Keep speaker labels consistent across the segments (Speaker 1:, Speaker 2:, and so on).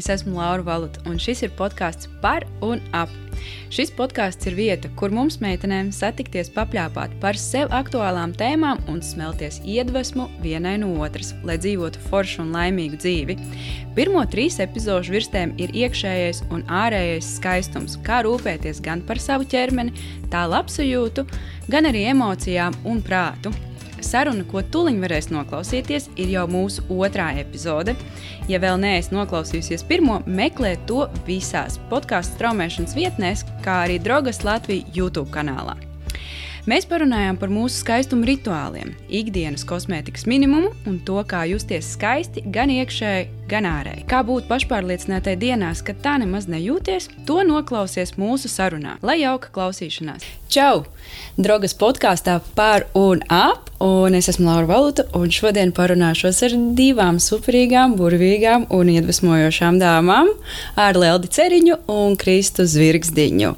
Speaker 1: Es esmu Laura Valuta, un šis ir podkāsts par un ap. Šis podkāsts ir vieta, kur mums, meitenēm, satikties, papļāpāt par sev aktuālām tēmām un smelties iedvesmu vienai no otras, lai dzīvotu foršu un laimīgu dzīvi. Pirmo trīs epizodu virsēm ir iekšējais un ārējais skaistums, kā rūpēties gan par savu ķermeni, tā labsajūtu, gan arī emocijām un prātu. Saruna, ko tuliņ varēs noklausīties, ir jau mūsu otrā epizode. Ja vēl neesat noklausījusies pirmo, meklē to visās podkāstu straumēšanas vietnēs, kā arī Drogas Latvijas YouTube kanālā. Mēs parunājām par mūsu skaistuma rituāliem, ikdienas kosmētikas minimumu un to, kā justies skaisti gan iekšēji, gan ārēji. Kā būt pašpārliecinātai dienās, kad tā nemaz nejūties, to noklausies mūsu sarunā. Lai jauka klausīšanās! Čau! Drogas podkāstā par un ap, un es esmu Laura Valuta, un šodien parunāšos ar divām superīgām, burvīgām un iedvesmojošām dāmām - ar Leldi Ceriņu un Kristu Zvirgsdiņu.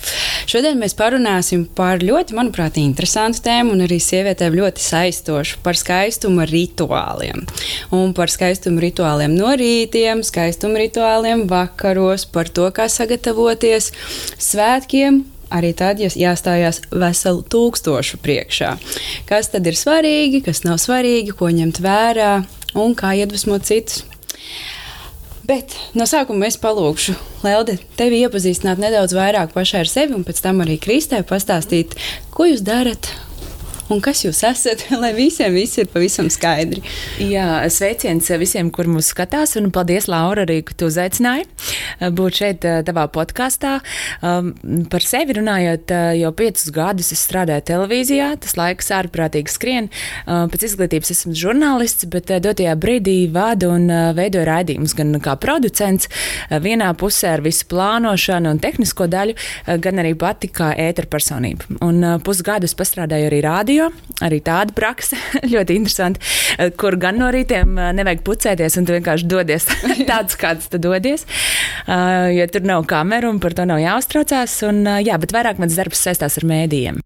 Speaker 1: Šodien mēs parunāsim par ļoti, manuprāt, interesantu tēmu un arī sievietēm ļoti saistošu par skaistuma rituāliem. Un par skaistuma rituāliem no rītiem, skaistuma rituāliem vakaros, par to, kā sagatavoties svētkiem arī tad, ja jāstājās veselu tūkstošu priekšā. Kas tad ir svarīgi, kas nav svarīgi, ko ņemt vērā un kā iedvesmot citus. Bet no sākuma es palūgšu, Lelde, tevi iepazīstināt nedaudz vairāk pašai ar sevi, un pēc tam arī Kristē pastāstīt, ko jūs darat un kas jūs esat, lai visiem viss ir pavisam skaidri.
Speaker 2: Jā, sveiciens visiem, kur mūs skatās, un paldies, Laura, arī, ka tu uzaicināji eh, būt šeit eh, tavā podkāstā. Um, par sevi runājot, eh, jau piecus gadus es strādāju televīzijā, tas laiks ārprātīgi skrien. Pēc izglītības esmu žurnālists, bet dotajā brīdī vadu un veidoju raidījumus gan kā producents, vienā pusē ar visu plānošanu un tehnisko daļu, gan arī pati kā ēterpersonība. Un pusgadus pastrādāju arī rādio radio. Arī tāda praksa ļoti interesanti, eh, kur gan no rītiem eh, nevajag pucēties, un tu vienkārši dodies tāds, kāds tu dodies. Uh, jo tur nav kameru un par to nav jāuztraucās. Un, jā, bet vairāk mans darbs saistās ar mēdījiem.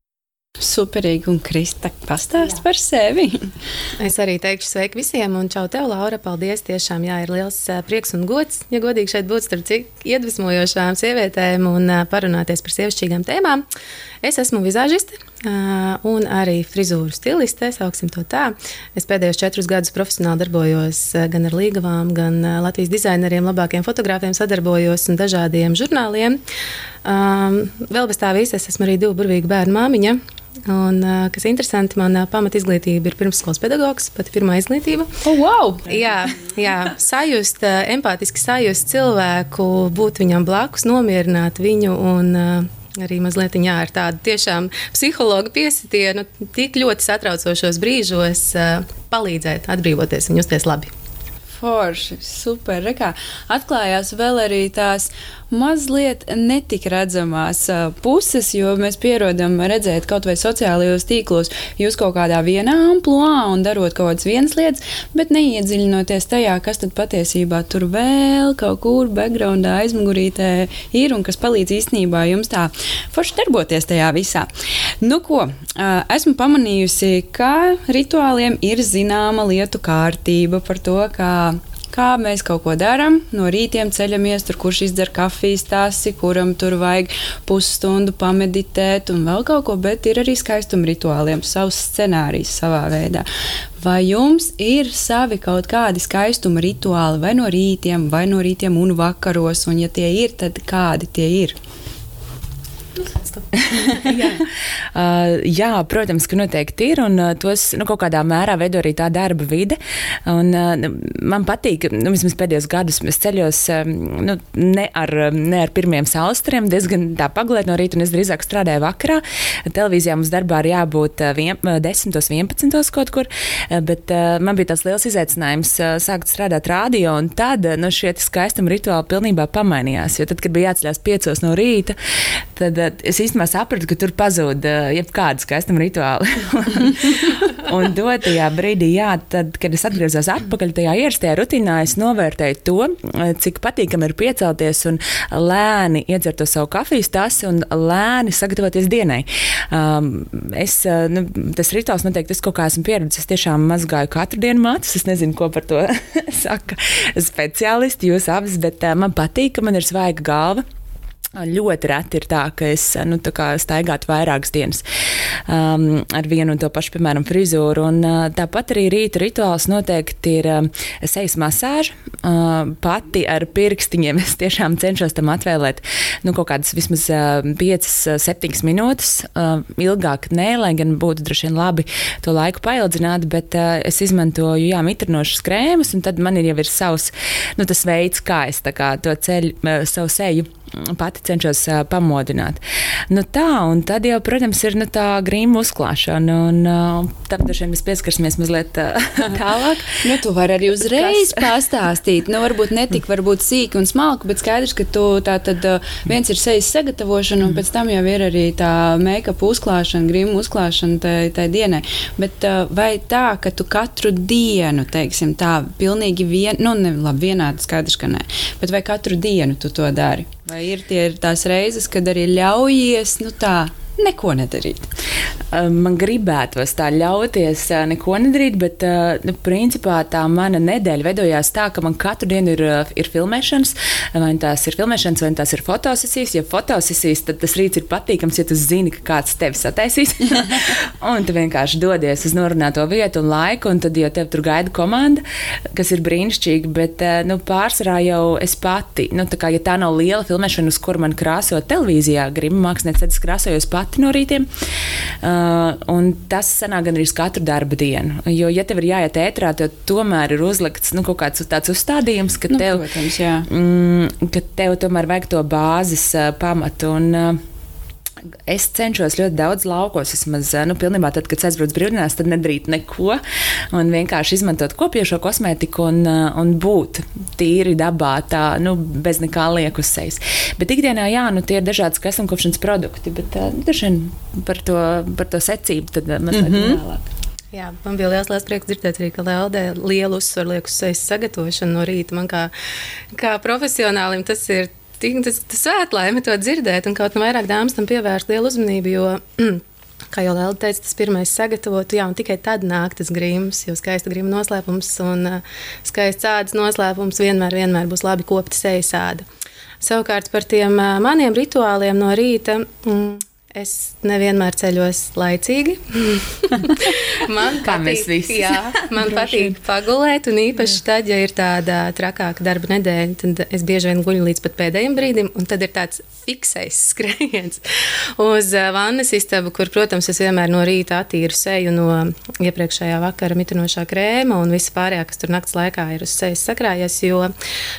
Speaker 1: Superīgi, un Krista pastāst jā. par sevi.
Speaker 3: Es arī teikšu sveiki visiem, un čau tev, Laura. Paldies! Tiešām jā, ir liels prieks un gods, ja godīgi šeit būt starp cik iedvesmojošām sievietēm un parunāties par sievišķīgām tēmām. Es esmu vizāžiste un arī frizūru stiliste, sauksim to tā. Es pēdējos četrus gadus profesionāli darbojos gan ar līgavām, gan Latvijas dizaineriem, labākiem fotogrāfiem sadarbojos un dažādiem žurnāliem. Vēl bez tā visa es esmu arī divu burvīgu bērnu māmiņa. Un, kas ir interesanti, manā pamatizglītība ir pirmsskolas pedagogs, pat pirmā izglītība.
Speaker 1: Oh, wow!
Speaker 3: Jā, jā, sajust, empātiski sajust cilvēku, būt viņam blakus, nomierināt viņu un arī mazliet jā, ar tādu tiešām psihologa piesitienu, tik ļoti satraucošos brīžos palīdzēt atbrīvoties un justies labi.
Speaker 1: Forši, super. Rekā. Atklājās vēl arī tās mazliet netik redzamās puses, jo mēs pierodam redzēt kaut vai sociālajos tīklos, jūs kaut kādā vienā amplitūnā un darot kaut kādas vienas lietas, bet neiedziļinoties tajā, kas tad patiesībā tur vēl kaut kur backgroundā aizmugurītē ir un kas palīdz īstenībā jums tā forši darboties tajā visā. Nu, ko, esmu pamanījusi, ka rituāliem ir zināma lietu kārtība par to, kā kā mēs kaut ko darām. No rītiem ceļamies, tur kurš izdzer kafijas tāsi, kuram tur vajag pusstundu pameditēt un vēl kaut ko, bet ir arī skaistuma rituāliem, savs scenārijs savā veidā. Vai jums ir savi kaut kādi skaistuma rituāli vai no rītiem, vai no rītiem un vakaros, un ja tie ir, tad kādi tie ir?
Speaker 2: Jā. Uh, jā, protams, ka noteikti ir, un uh, tos nu, kaut kādā mērā veido arī tā darba vide. Un, uh, man patīk, nu, vismaz pēdējos gados mēs ceļos um, nu, ne, ar, ne ar pirmiem saustriem, diezgan tā paglēt no rīta, un es drīzāk strādāju vakarā. Televīzijā mums darbā ir jābūt uh, vien, 10, 11 kaut kur, uh, bet uh, man bija tas liels izaicinājums uh, sākt strādāt radio, un tad uh, nu, šie skaistuma rituāli pilnībā pamainījās. Jo tad, kad bija jāceļās 5 no rīta, tad uh, es īstenībā sapratu, ka tur pazūd uh, jebkāda skaistuma rituāli. un dotajā brīdī, jā, tad, kad es atgriezos atpakaļ tajā ierastajā rutīnā, es novērtēju to, cik patīkami ir piecelties un lēni iedzert to savu kafijas tasi un lēni sagatavoties dienai. Um, es, nu, tas rituāls noteikti tas, ko kā esmu pieredzējis. Es tiešām mazgāju katru dienu matus. Es nezinu, ko par to saka speciālisti, jūs abas, bet uh, man patīk, ka man ir svaiga galva. Ļoti reti ir tā, ka es nu, tā staigātu vairākas dienas um, ar vienu un to pašu, piemēram, frizūru. Un, uh, tāpat arī rīta rituāls noteikti ir uh, sejas masāža. Uh, pati ar pirkstiņiem es tiešām cenšos tam atvēlēt nu, kaut kādas vismaz uh, 5, 7 minūtes. Uh, ilgāk nē, lai gan būtu droši vien labi to laiku paildzināt, bet uh, es izmantoju jā, mitrinošas krēmus, un tad man ir jau ir savs nu, veids, kā es kā, to ceļu, uh, savu seju pati cenšos uh, pamodināt. Nu, tā, un tad jau, protams, ir nu, tā grīma uzklāšana, un uh, tam dažiem mēs pieskarsimies mazliet uh, tālāk.
Speaker 1: nu, tu vari arī uzreiz Kas? pastāstīt, nu, varbūt ne tik varbūt sīki un smalki, bet skaidrs, ka tu tā tad viens ir sejas sagatavošana, un pēc tam jau ir arī tā make-up uzklāšana, grīma uzklāšana tai, tai dienai. Bet uh, vai tā, ka tu katru dienu, teiksim, tā pilnīgi vien, nu, ne, labi, vienādi skaidrs, ka nē, bet vai katru dienu tu to dari? Vai ir tie ir tās reizes, kad arī ļaujies, nu tā, neko nedarīt.
Speaker 2: Man gribētos tā ļauties neko nedarīt, bet nu, principā tā mana nedēļa veidojās tā, ka man katru dienu ir, ir filmēšanas, vai tās ir filmēšanas, vai tās ir fotosesijas. Ja fotosesijas, tad tas rīts ir patīkams, ja tu zini, ka kāds tevi sataisīs. un tu vienkārši dodies uz norunāto vietu un laiku, un tad jau tev tur gaida komanda, kas ir brīnišķīga, bet nu, pārsvarā jau es pati, nu, tā kā ja tā nav liela filmēšana, uz kuru man krāso televīzijā, gribu mākslinieci, tad es krāsojos pati pati no rītiem. Uh, tas sanāk gan arī katru darba dienu. Jo, ja tev ir jāiet ētrā, tad tomēr ir uzlikts nu, kaut kāds tāds uzstādījums, ka,
Speaker 1: nu,
Speaker 2: tev,
Speaker 1: protams,
Speaker 2: mm, ka tev tomēr vajag to bāzes uh, pamatu. Un, uh, Es cenšos ļoti daudz laukos. Vismaz, nu, pilnībā tad, kad aizbraucu brīvdienās, tad nedarīt neko. Un vienkārši izmantot kopiešo kosmētiku un, un būt tīri dabā, tā, nu, bez nekā liekusējas. Bet ikdienā, jā, nu, tie ir dažādi skaistumkopšanas produkti, bet nu, daži par to, par to secību tad mazliet mm -hmm. vēlāk.
Speaker 3: Jā, man bija liels, liels prieks dzirdēt, arī, ka Lielde lielu uzsvaru liek uz sejas sagatavošanu no rīta. Man kā, kā profesionālim tas ir tik tas, tas svētlaime to dzirdēt, un kaut kā vairāk dāmas tam pievērst lielu uzmanību. Jo, Kā jau Lēlija teica, tas pirmais sagatavot, jā, un tikai tad nāk tas grīms, jo skaista grīma noslēpums un uh, skaists ādas noslēpums vienmēr, vienmēr būs labi kopta sejas āda. Savukārt par tiem uh, maniem rituāliem no rīta. Mm, Es nevienmēr ceļos laicīgi.
Speaker 2: man Kā patīk, jā,
Speaker 3: man patīk pagulēt, un īpaši tad, ja ir tāda trakāka darba nedēļa, tad es bieži vien guļu līdz pat pēdējiem brīdim, un tad ir tāds fiksējs skrējiens uz vannas istabu, kur, protams, es vienmēr no rīta attīru seju no iepriekšējā vakara mitinošā krēma un viss pārējā, kas tur naktas laikā ir uz sejas sakrājies, jo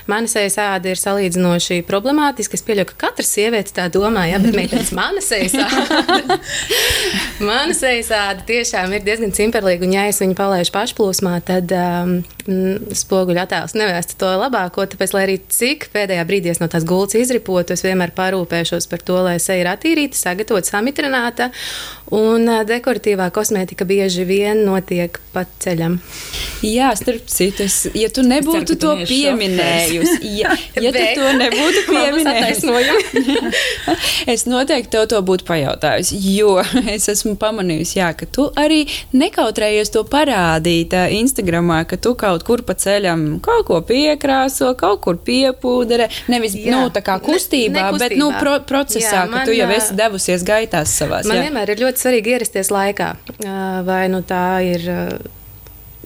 Speaker 3: mana sejas āda ir salīdzinoši problemātiska. Es pieļauju, ka katra sieviete tā domā, jā, bet meitenes mana sejas Mana sejas āda tiešām ir diezgan cimperlīga, un ja es viņu palaidu pašplūsmā, tad um, spoguļu attēls nevēsta to labāko. Tāpēc, lai arī cik pēdējā brīdī es no tās gultas izripotu, es vienmēr parūpēšos par to, lai seja ir attīrīta, sagatavota, samitrināta, un uh, dekoratīvā kosmētika bieži vien notiek pa ceļam.
Speaker 1: Jā, starp citu, es, ja tu nebūtu ceru, to tu pieminējusi, ja, ja tu to nebūtu pieminējusi, es noteikti tev to būtu pajautājusi, jo es esmu pamanījusi, jā, ka tu arī nekautrējies to parādīt Instagramā, ka tu kaut kur pa ceļam kaut ko piekrāso, kaut kur piepūdere, nevis jā, nu, tā kā kustībā, ne, ne kustībā. bet nu, pro, procesā, jā, man, ka tu jau esi devusies gaitās savās.
Speaker 3: Man jā. vienmēr ir ļoti svarīgi ierasties laikā, vai nu tā ir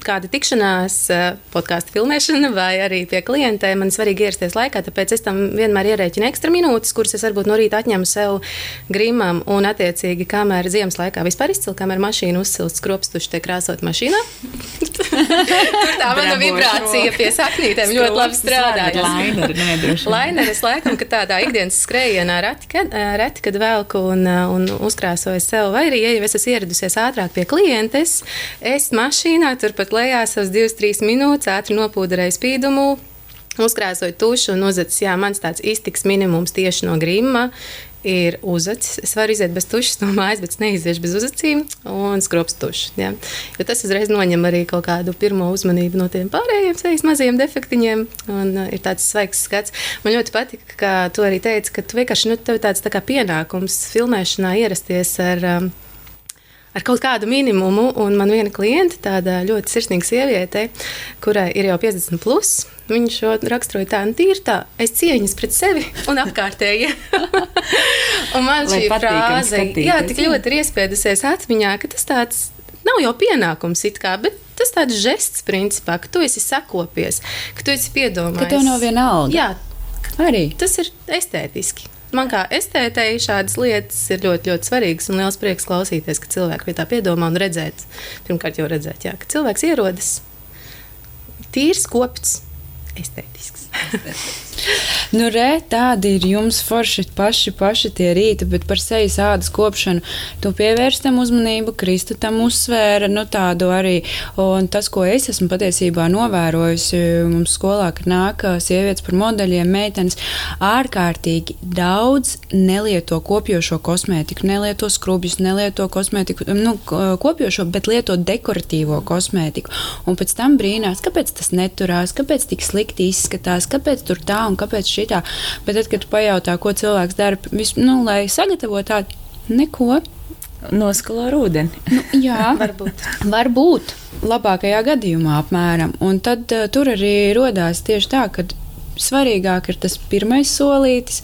Speaker 3: kāda tikšanās, eh, podkāstu filmēšana vai arī pie klientiem, man ir svarīgi ierasties laikā, tāpēc es tam vienmēr ierēķinu ekstra minūtes, kuras es varbūt no rīta atņemu sev grimam un attiecīgi, kamēr ziemas laikā vispār izcil, kamēr mašīna uzsilst skropstuši tiek krāsot mašīnā. Tur tā mana vibrācija pie saknītēm ļoti labi strādājas. Laineris laikam, ka tādā ikdienas skrējienā reti, kad, eh, reti, kad velku un, eh, un uzkrāsoju sev, vai arī, ja jau es esmu ieradusies ātrāk pie klientes, es mašīnā turpat ielikt lejā savas 2-3 minūtes, ātri nopūderēju spīdumu, uzkrāsoju tušu un uzvedas, jā, mans tāds iztiks minimums tieši no grima ir uzacis. Es varu iziet bez tušas no mājas, bet es neiziešu bez uzacīm un skrops tušu. Ja? Jo tas uzreiz noņem arī kaut kādu pirmo uzmanību no tiem pārējiem sejas mazajiem defektiņiem. Un uh, ir tāds svaigs skats. Man ļoti patika, ka tu arī teici, ka tu vienkārši nu, tev tāds tā kā pienākums filmēšanā ierasties ar. Um, ar kaut kādu minimumu. Un man viena kliente, tāda ļoti sirsnīga sieviete, kurai ir jau 50, plus, viņa šo raksturoja tā, nu, tīri tā, es cieņas pret sevi un apkārtējiem. un man šī frāze, jā, tik ļoti ir iespēdusies atmiņā, ka tas tāds nav jau pienākums it kā, bet tas tāds žests, principā, ka tu esi sakopies, ka tu esi piedomājis.
Speaker 1: Ka tev nav viena alga.
Speaker 3: Jā, arī. Tas ir estētiski. Man kā estētei šādas lietas ir ļoti, ļoti svarīgas un liels prieks klausīties, ka cilvēki pie tā piedomā un redzēt. Pirmkārt, jau redzēt, jā, ka cilvēks ierodas tīrs, kopts, estētisks.
Speaker 1: Nu, re, tādi ir jums forši paši, paši tie rīti, bet par sejas ādas kopšanu tu pievērst tam uzmanību, Kristu tam uzsvēra, nu tādu arī. Un tas, ko es esmu patiesībā novērojusi mums skolā, kad nāk sievietes par modeļiem, meitenes, ārkārtīgi daudz nelieto kopjošo kosmētiku, nelieto skrubjus, nelieto kosmētiku, nu, kopjošo, bet lieto dekoratīvo kosmētiku. Un pēc tam brīnās, kāpēc tas neturās, kāpēc tik slikti izskatās, kāpēc tur tā un kāpēc šitā. Bet tad, kad pajautā, ko cilvēks dara, vis, nu, lai sagatavotu tādu, neko.
Speaker 2: Noskalo ar ūdeni.
Speaker 1: Nu, jā, varbūt. varbūt. Labākajā gadījumā apmēram. Un tad uh, tur arī rodās tieši tā, ka svarīgāk ir tas pirmais solītis,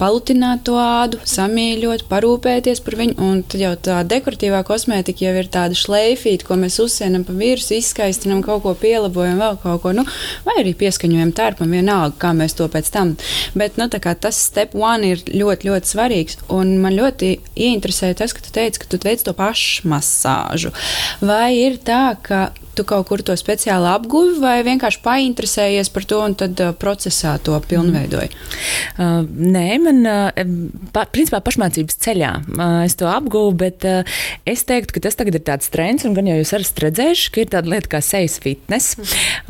Speaker 1: palutināt to ādu, samīļot, parūpēties par viņu. Un tad jau tā dekoratīvā kosmētika jau ir tāda šleifīta, ko mēs uzsienam pa virsmu, izskaistinam, kaut ko pielabojam, vēl kaut ko, nu, vai arī pieskaņojam tērpam, vienalga, kā mēs to pēc tam. Bet nu, tas step one ir ļoti, ļoti svarīgs. Un man ļoti ieinteresēja tas, ka tu teici, ka tu veic to pašu masāžu. Vai ir tā, ka tu kaut kur to speciāli apguvi, vai vienkārši painteresējies par to un tad uh, procesā to pilnveidoji?
Speaker 2: Uh, nē, man uh, pa, principā pašmācības ceļā uh, es to apguvu, bet uh, es teiktu, ka tas tagad ir tāds trends, un gan jau jūs esat redzējuši, ka ir tāda lieta kā sejas fitness,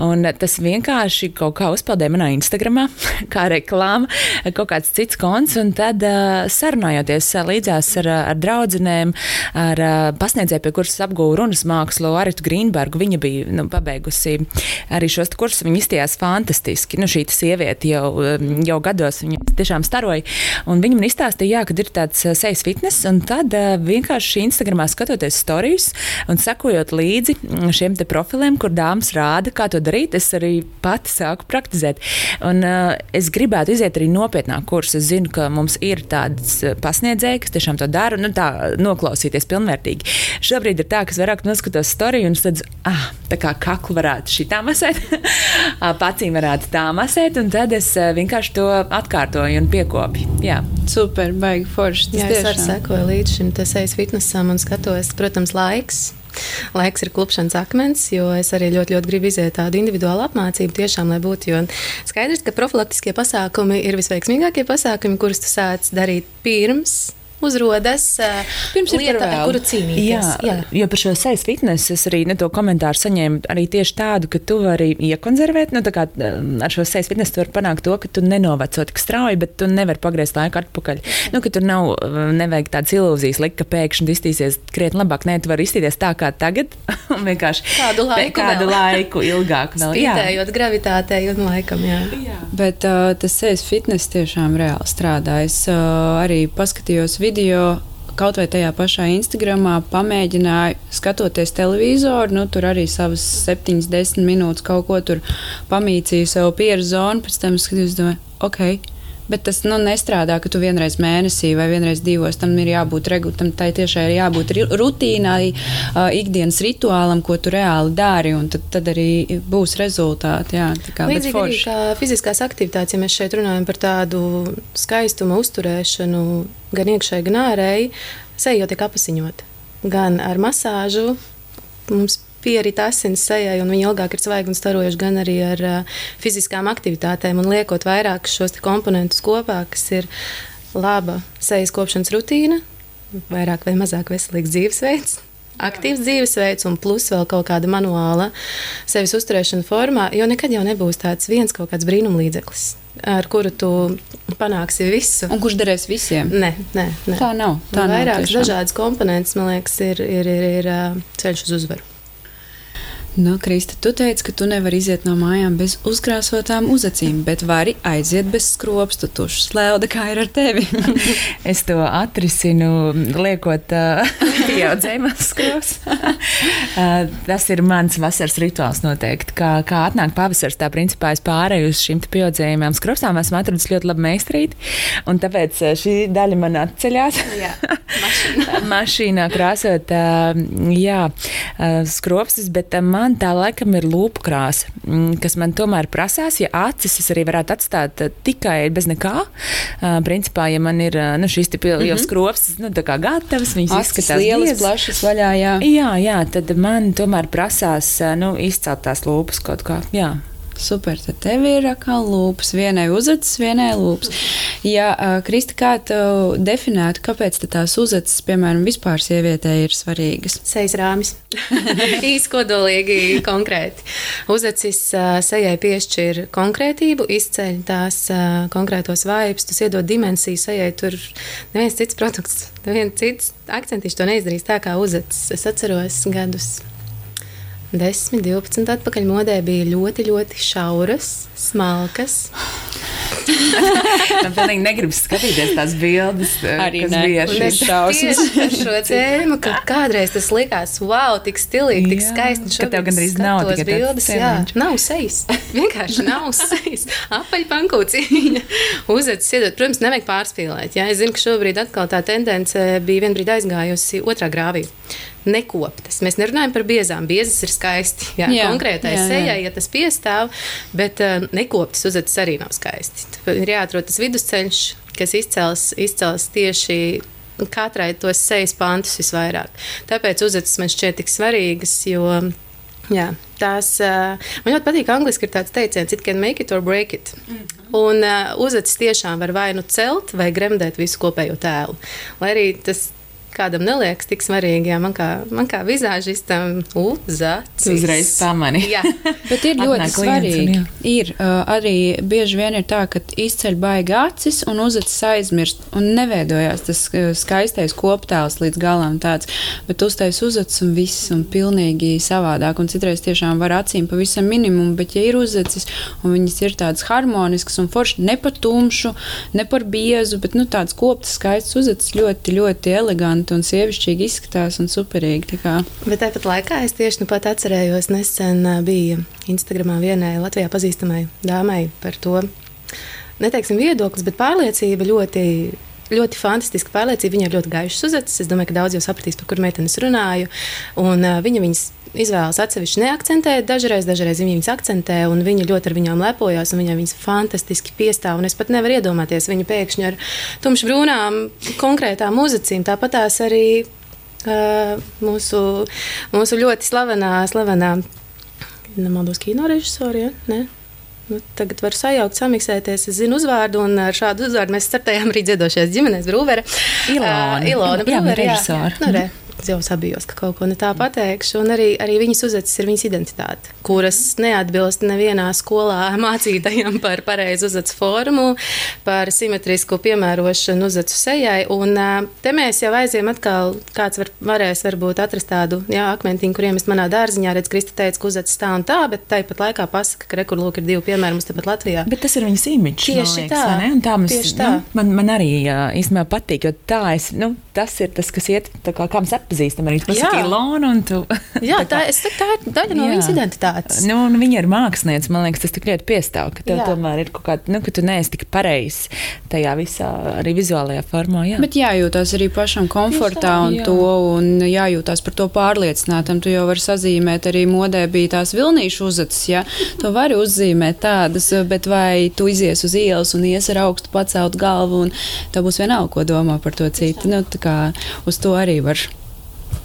Speaker 2: un tas vienkārši kaut kā uzpeldēja manā Instagramā, kā reklāma, kaut kāds cits konts, un tad uh, sarunājoties līdzās ar, ar draudzenēm, ar uh, pasniedzēju, pie kuras apguvu runas mākslu, Aritu Grīnbergu, viņa bija nu, pabeigusi arī šos kursus. Viņa izstījās fantastiski. Nu, šī sieviete jau, um, jau gados tiešām staroja. Viņa man izstāstīja, jā, ka ir tāds uh, sejas fitness, un tad uh, vienkārši Instagramā skatoties stāstus un sekojot līdzi šiem profiliem, kur dāmas rāda, kā to darīt, es arī pati sāku praktizēt. Un, uh, es gribētu iziet arī nopietnāk kursus. Es zinu, ka mums ir tādas uh, pasniedzēji, kas tiešām to dara, nu, tā noklausīties pilnvērtīgi. Šobrīd ir tā, ka es vairāk noskatos storiju un tad, ah, tā kā kaklu varētu šitā masēt, pacīm varētu tā masēt, un tad es vienkārši to atkārtoju un piekopju. Jā.
Speaker 1: Super, baigi forši.
Speaker 3: Jā, es arī sekoju līdz šim sejas fitnesam un skatos, protams, laiks. Laiks ir klupšanas akmens, jo es arī ļoti, ļoti gribu iziet tādu individuālu apmācību, tiešām, lai būtu. Jo skaidrs, ka profilaktiskie pasākumi ir visveiksmīgākie pasākumi, kurus tu sāc darīt pirms uzrodas
Speaker 1: pirms lieta, ar
Speaker 3: kuru cīnīties. Jā,
Speaker 2: jā. jo par šo sejas fitness es arī ne to komentāru saņēmu arī tieši tādu, ka tu vari iekonservēt, nu tā kā ar šo sejas fitness tu vari panākt to, ka tu nenoveco tik strauji, bet tu nevari pagriezt laiku atpakaļ. Nu, ka tur nav, nevajag tādas ilūzijas likt, ka pēkšņi iztīsies krietni labāk. Nē, tu vari iztīties tā kā tagad un vienkārši
Speaker 3: kādu laiku,
Speaker 2: kādu vēl. laiku ilgāk.
Speaker 3: Vēl. Spītējot gravitātei un laikam, jā. jā.
Speaker 1: Bet uh, tas sejas fitness tiešām reāli strādā. Es uh, arī paskatījos video video kaut vai tajā pašā Instagramā pamēģināju, skatoties televizoru, nu, tur arī savas 7, 10 minūtes kaut ko tur pamīcīju sev pieredzi zonu, pēc tam skatījos, domāju, ok. Bet tas nu, nestrādā, ka tu vienreiz mēnesī vai vienreiz divos tam ir jābūt regulāram. Tai tiešām ir jābūt rutīnai, ikdienas rituālam, ko tu reāli dari, un tad, tad arī būs rezultāti. Jā,
Speaker 3: kā, Līdzīgi arī kā fiziskās aktivitātes, ja mēs šeit runājam par tādu skaistuma uzturēšanu, gan iekšēji, gan ārēji, seja jau tiek apziņota. Gan ar masāžu mums pierita asins sejai, un viņi ilgāk ir svaigi un starojuši, gan arī ar uh, fiziskām aktivitātēm. Un liekot vairāk šos komponentus kopā, kas ir laba sejas kopšanas rutīna, vairāk vai mazāk veselīgs dzīvesveids. Aktīvs dzīvesveids, un plus vēl kaut kāda manuāla sevis uzturēšana formā, jo nekad jau nebūs tāds viens kaut kāds brīnumlīdzeklis ar kuru tu panāksi visu.
Speaker 1: Un kurš derēs visiem?
Speaker 3: Nē, nē, nē.
Speaker 1: Tā nav. Tā
Speaker 3: Vairākas dažādas komponentes, man liekas, ir, ir, ir, ir ā, ceļš uz uzvaru.
Speaker 1: Nu, Krista, tu teici, ka tu nevari iziet no mājām bez uzkrāsotām uzacīm, bet vari aiziet bez skropstu tušu slēlda, kā ir ar tevi.
Speaker 2: Es to atrisinu, liekot pieaudzējumās skros. uh, tas ir mans vasaras rituāls noteikti. Kā, kā atnāk pavasars, tā principā es pārēju uz šīm pieaudzējumām skropstām. Esmu atradis ļoti labu meistarīti, un tāpēc šī daļa man atceļās.
Speaker 3: Jā, mašīnā.
Speaker 2: Mašīnā krāsot, jā, skropstus, bet uh, man tā laikam ir lūpu krāsa, mm, kas man tomēr prasās, ja acis es arī varētu atstāt uh, tikai bez nekā. Uh, principā, ja man ir uh, nu, šīs jau mm -hmm. skropstus, nu, tā kā gatavas, viņas
Speaker 1: Acis
Speaker 2: izskatās
Speaker 1: lielas, plašas vaļā, jā.
Speaker 2: Jā, jā, tad man tomēr prasās nu, izcelt tās lūpas kaut kā. Jā.
Speaker 1: Super, tad tev ir atkal lūpas, vienai uzacis, vienai lūpas. Ja, Krista, kā tu definētu, kāpēc tās uzacis, piemēram, vispār sievietē ir svarīgas?
Speaker 3: Sejas rāmis. Īsi kodolīgi, konkrēti. Uzacis sejai piešķir konkrētību, izceļ tās konkrētos vibes, tas iedod dimensiju sejai. Tur neviens cits produkts, neviens cits akcentīši to neizdarīs tā kā uzacis. Es atceros gadus. 10, 12 atpakaļ modē bija ļoti, ļoti šauras, smalkas.
Speaker 2: Man pilnīgi negribas skatīties tās bildes, uh,
Speaker 1: Arī
Speaker 2: kas
Speaker 1: ne.
Speaker 2: bija šīm
Speaker 1: šausmas.
Speaker 3: Par šo tēmu, ka kādreiz tas likās, wow, tik stilīgi, tik skaisti.
Speaker 2: ka
Speaker 3: šobrīd
Speaker 2: tev gandrīz nav tāds
Speaker 3: bildes, jā, nav sejas. Vienkārši nav sejas. Apaļpankūciņa. Uzacis iedot, protams, nevajag pārspīlēt. Jā, es zinu, ka šobrīd atkal tā tendence bija vienbrīd aizgājusi otrā grāvī. Nekoptas. Mēs nerunājam par biezām. Biezas ir skaisti. Jā,
Speaker 1: Jā,
Speaker 3: jā konkrētai
Speaker 1: jā, jā.
Speaker 3: sejai, ja tas piestāv, bet uh, nekoptas uzacis arī nav skaisti. Tāpēc Ir jāatrod tas vidusceļš, kas izcels, izcels tieši katrai tos sejas pantus visvairāk. Tāpēc uzacis man šķiet tik svarīgas, jo jā, tās man ļoti patīk. Angliski ir tāds teiciens, it can make it or break it. Un uh, uzacis tiešām var vai nu celt, vai gremdēt visu kopējo tēlu. Lai arī tas kādam neliekas tik svarīgi, jā, man kā, man kā vizāžistam uzacis.
Speaker 2: Tu uzreiz pamani.
Speaker 3: Jā.
Speaker 1: Bet ir ļoti
Speaker 2: Atnāk klients un
Speaker 1: svarīgi. Ir uh, arī bieži vien ir tā, ka izceļ baigi acis un uzacis aizmirst un neveidojās tas uh, skaistais koptēls līdz galam tāds, bet uztais uzacis un viss un pilnīgi savādāk. Un citreiz tiešām var acīm pavisam minimumu, bet ja ir uzacis un viņas ir tādas harmoniskas un forši ne par tumšu, ne par biezu, bet nu tāds koptas skaists uzacis ļoti, ļoti eleganti un sievišķīgi izskatās un superīgi.
Speaker 3: Bet tāpat laikā es tieši nu pat atcerējos, nesen bija Instagramā vienai Latvijā pazīstamai dāmai par to, neteiksim, viedoklis, bet pārliecība ļoti. Ļoti fantastiska pārliecība. Viņa ir ļoti gaiša uzacis. Es domāju, ka daudz jau sapratīs, par kur meitenes runāju. Un, viņa viņas izvēlas atsevišķi neakcentēt. Dažreiz, dažreiz viņa viņas akcentē, un viņa ļoti ar viņām lepojas, un viņa viņas fantastiski piestāv. Es pat nevaru iedomāties viņu pēkšņi ar tumšbrūnām, konkrētām uzacīm. Tāpat tās arī uh, mūsu, mūsu ļoti slavenā, slavenā nemaldos, kino režisori. Ja? Ne? Nu, tagad var sajaukt, samiksēties. Es zinu uzvārdu, un ar šādu uzvārdu mēs startējām arī dziedošais ģimenes brūvere.
Speaker 2: Ilona.
Speaker 3: Uh, Ilona
Speaker 2: Jā,
Speaker 3: Brūvere, jā, jā. Nu, re, Es jau sabijos, ka kaut ko ne tā pateikšu. Un arī, arī viņas uzacis ir viņas identitāte, kuras neatbilst nevienā skolā mācītajam par pareizu uzacis formu, par simetrisku piemērošanu uzacu sejai. Un te mēs jau aizjām atkal, kāds var, varēs varbūt atrast tādu jā, akmentiņu, kuriem es manā dārziņā redzu, Krista teica, ka uzacis tā un tā, bet tāpat laikā pasaka, ka rekur lūk ir divi piemēri mums tepat Latvijā.
Speaker 2: Bet tas ir viņas imidžs.
Speaker 3: Tieši
Speaker 2: liekas,
Speaker 3: tā,
Speaker 2: ne? Un tā mums,
Speaker 3: tieši tā.
Speaker 2: Nu, man, man arī īstenībā patīk, jo tā es, nu, tas ir tas, kas iet, kā, kā mēs atpazīstam arī. Tu pasaki
Speaker 3: Jā.
Speaker 2: Ilona un tu.
Speaker 3: Jā,
Speaker 2: tā
Speaker 3: tā, es, teiktu, tā ir daļa no
Speaker 2: Jā.
Speaker 3: viņas identitātes.
Speaker 2: Nu, un viņa ir mākslinieca. Man liekas, tas tik ļoti piestāv, ka tev
Speaker 3: Jā.
Speaker 2: tomēr ir kaut kāda, nu, ka tu neesi tik pareizs tajā visā, arī vizuālajā formā. Jā.
Speaker 1: Bet jājūtas arī pašam komfortā un
Speaker 2: jā.
Speaker 1: to, un jājūtas par to pārliecinātam. Tu jau vari sazīmēt, arī modē bija tās vilnīšu uzacis, ja tu vari uzzīmēt tādas, bet vai tu izies uz ielas un ies ar augstu pacelt galvu, un tev būs vienalga, ko domā par to citu. Nu, tā kā uz to arī var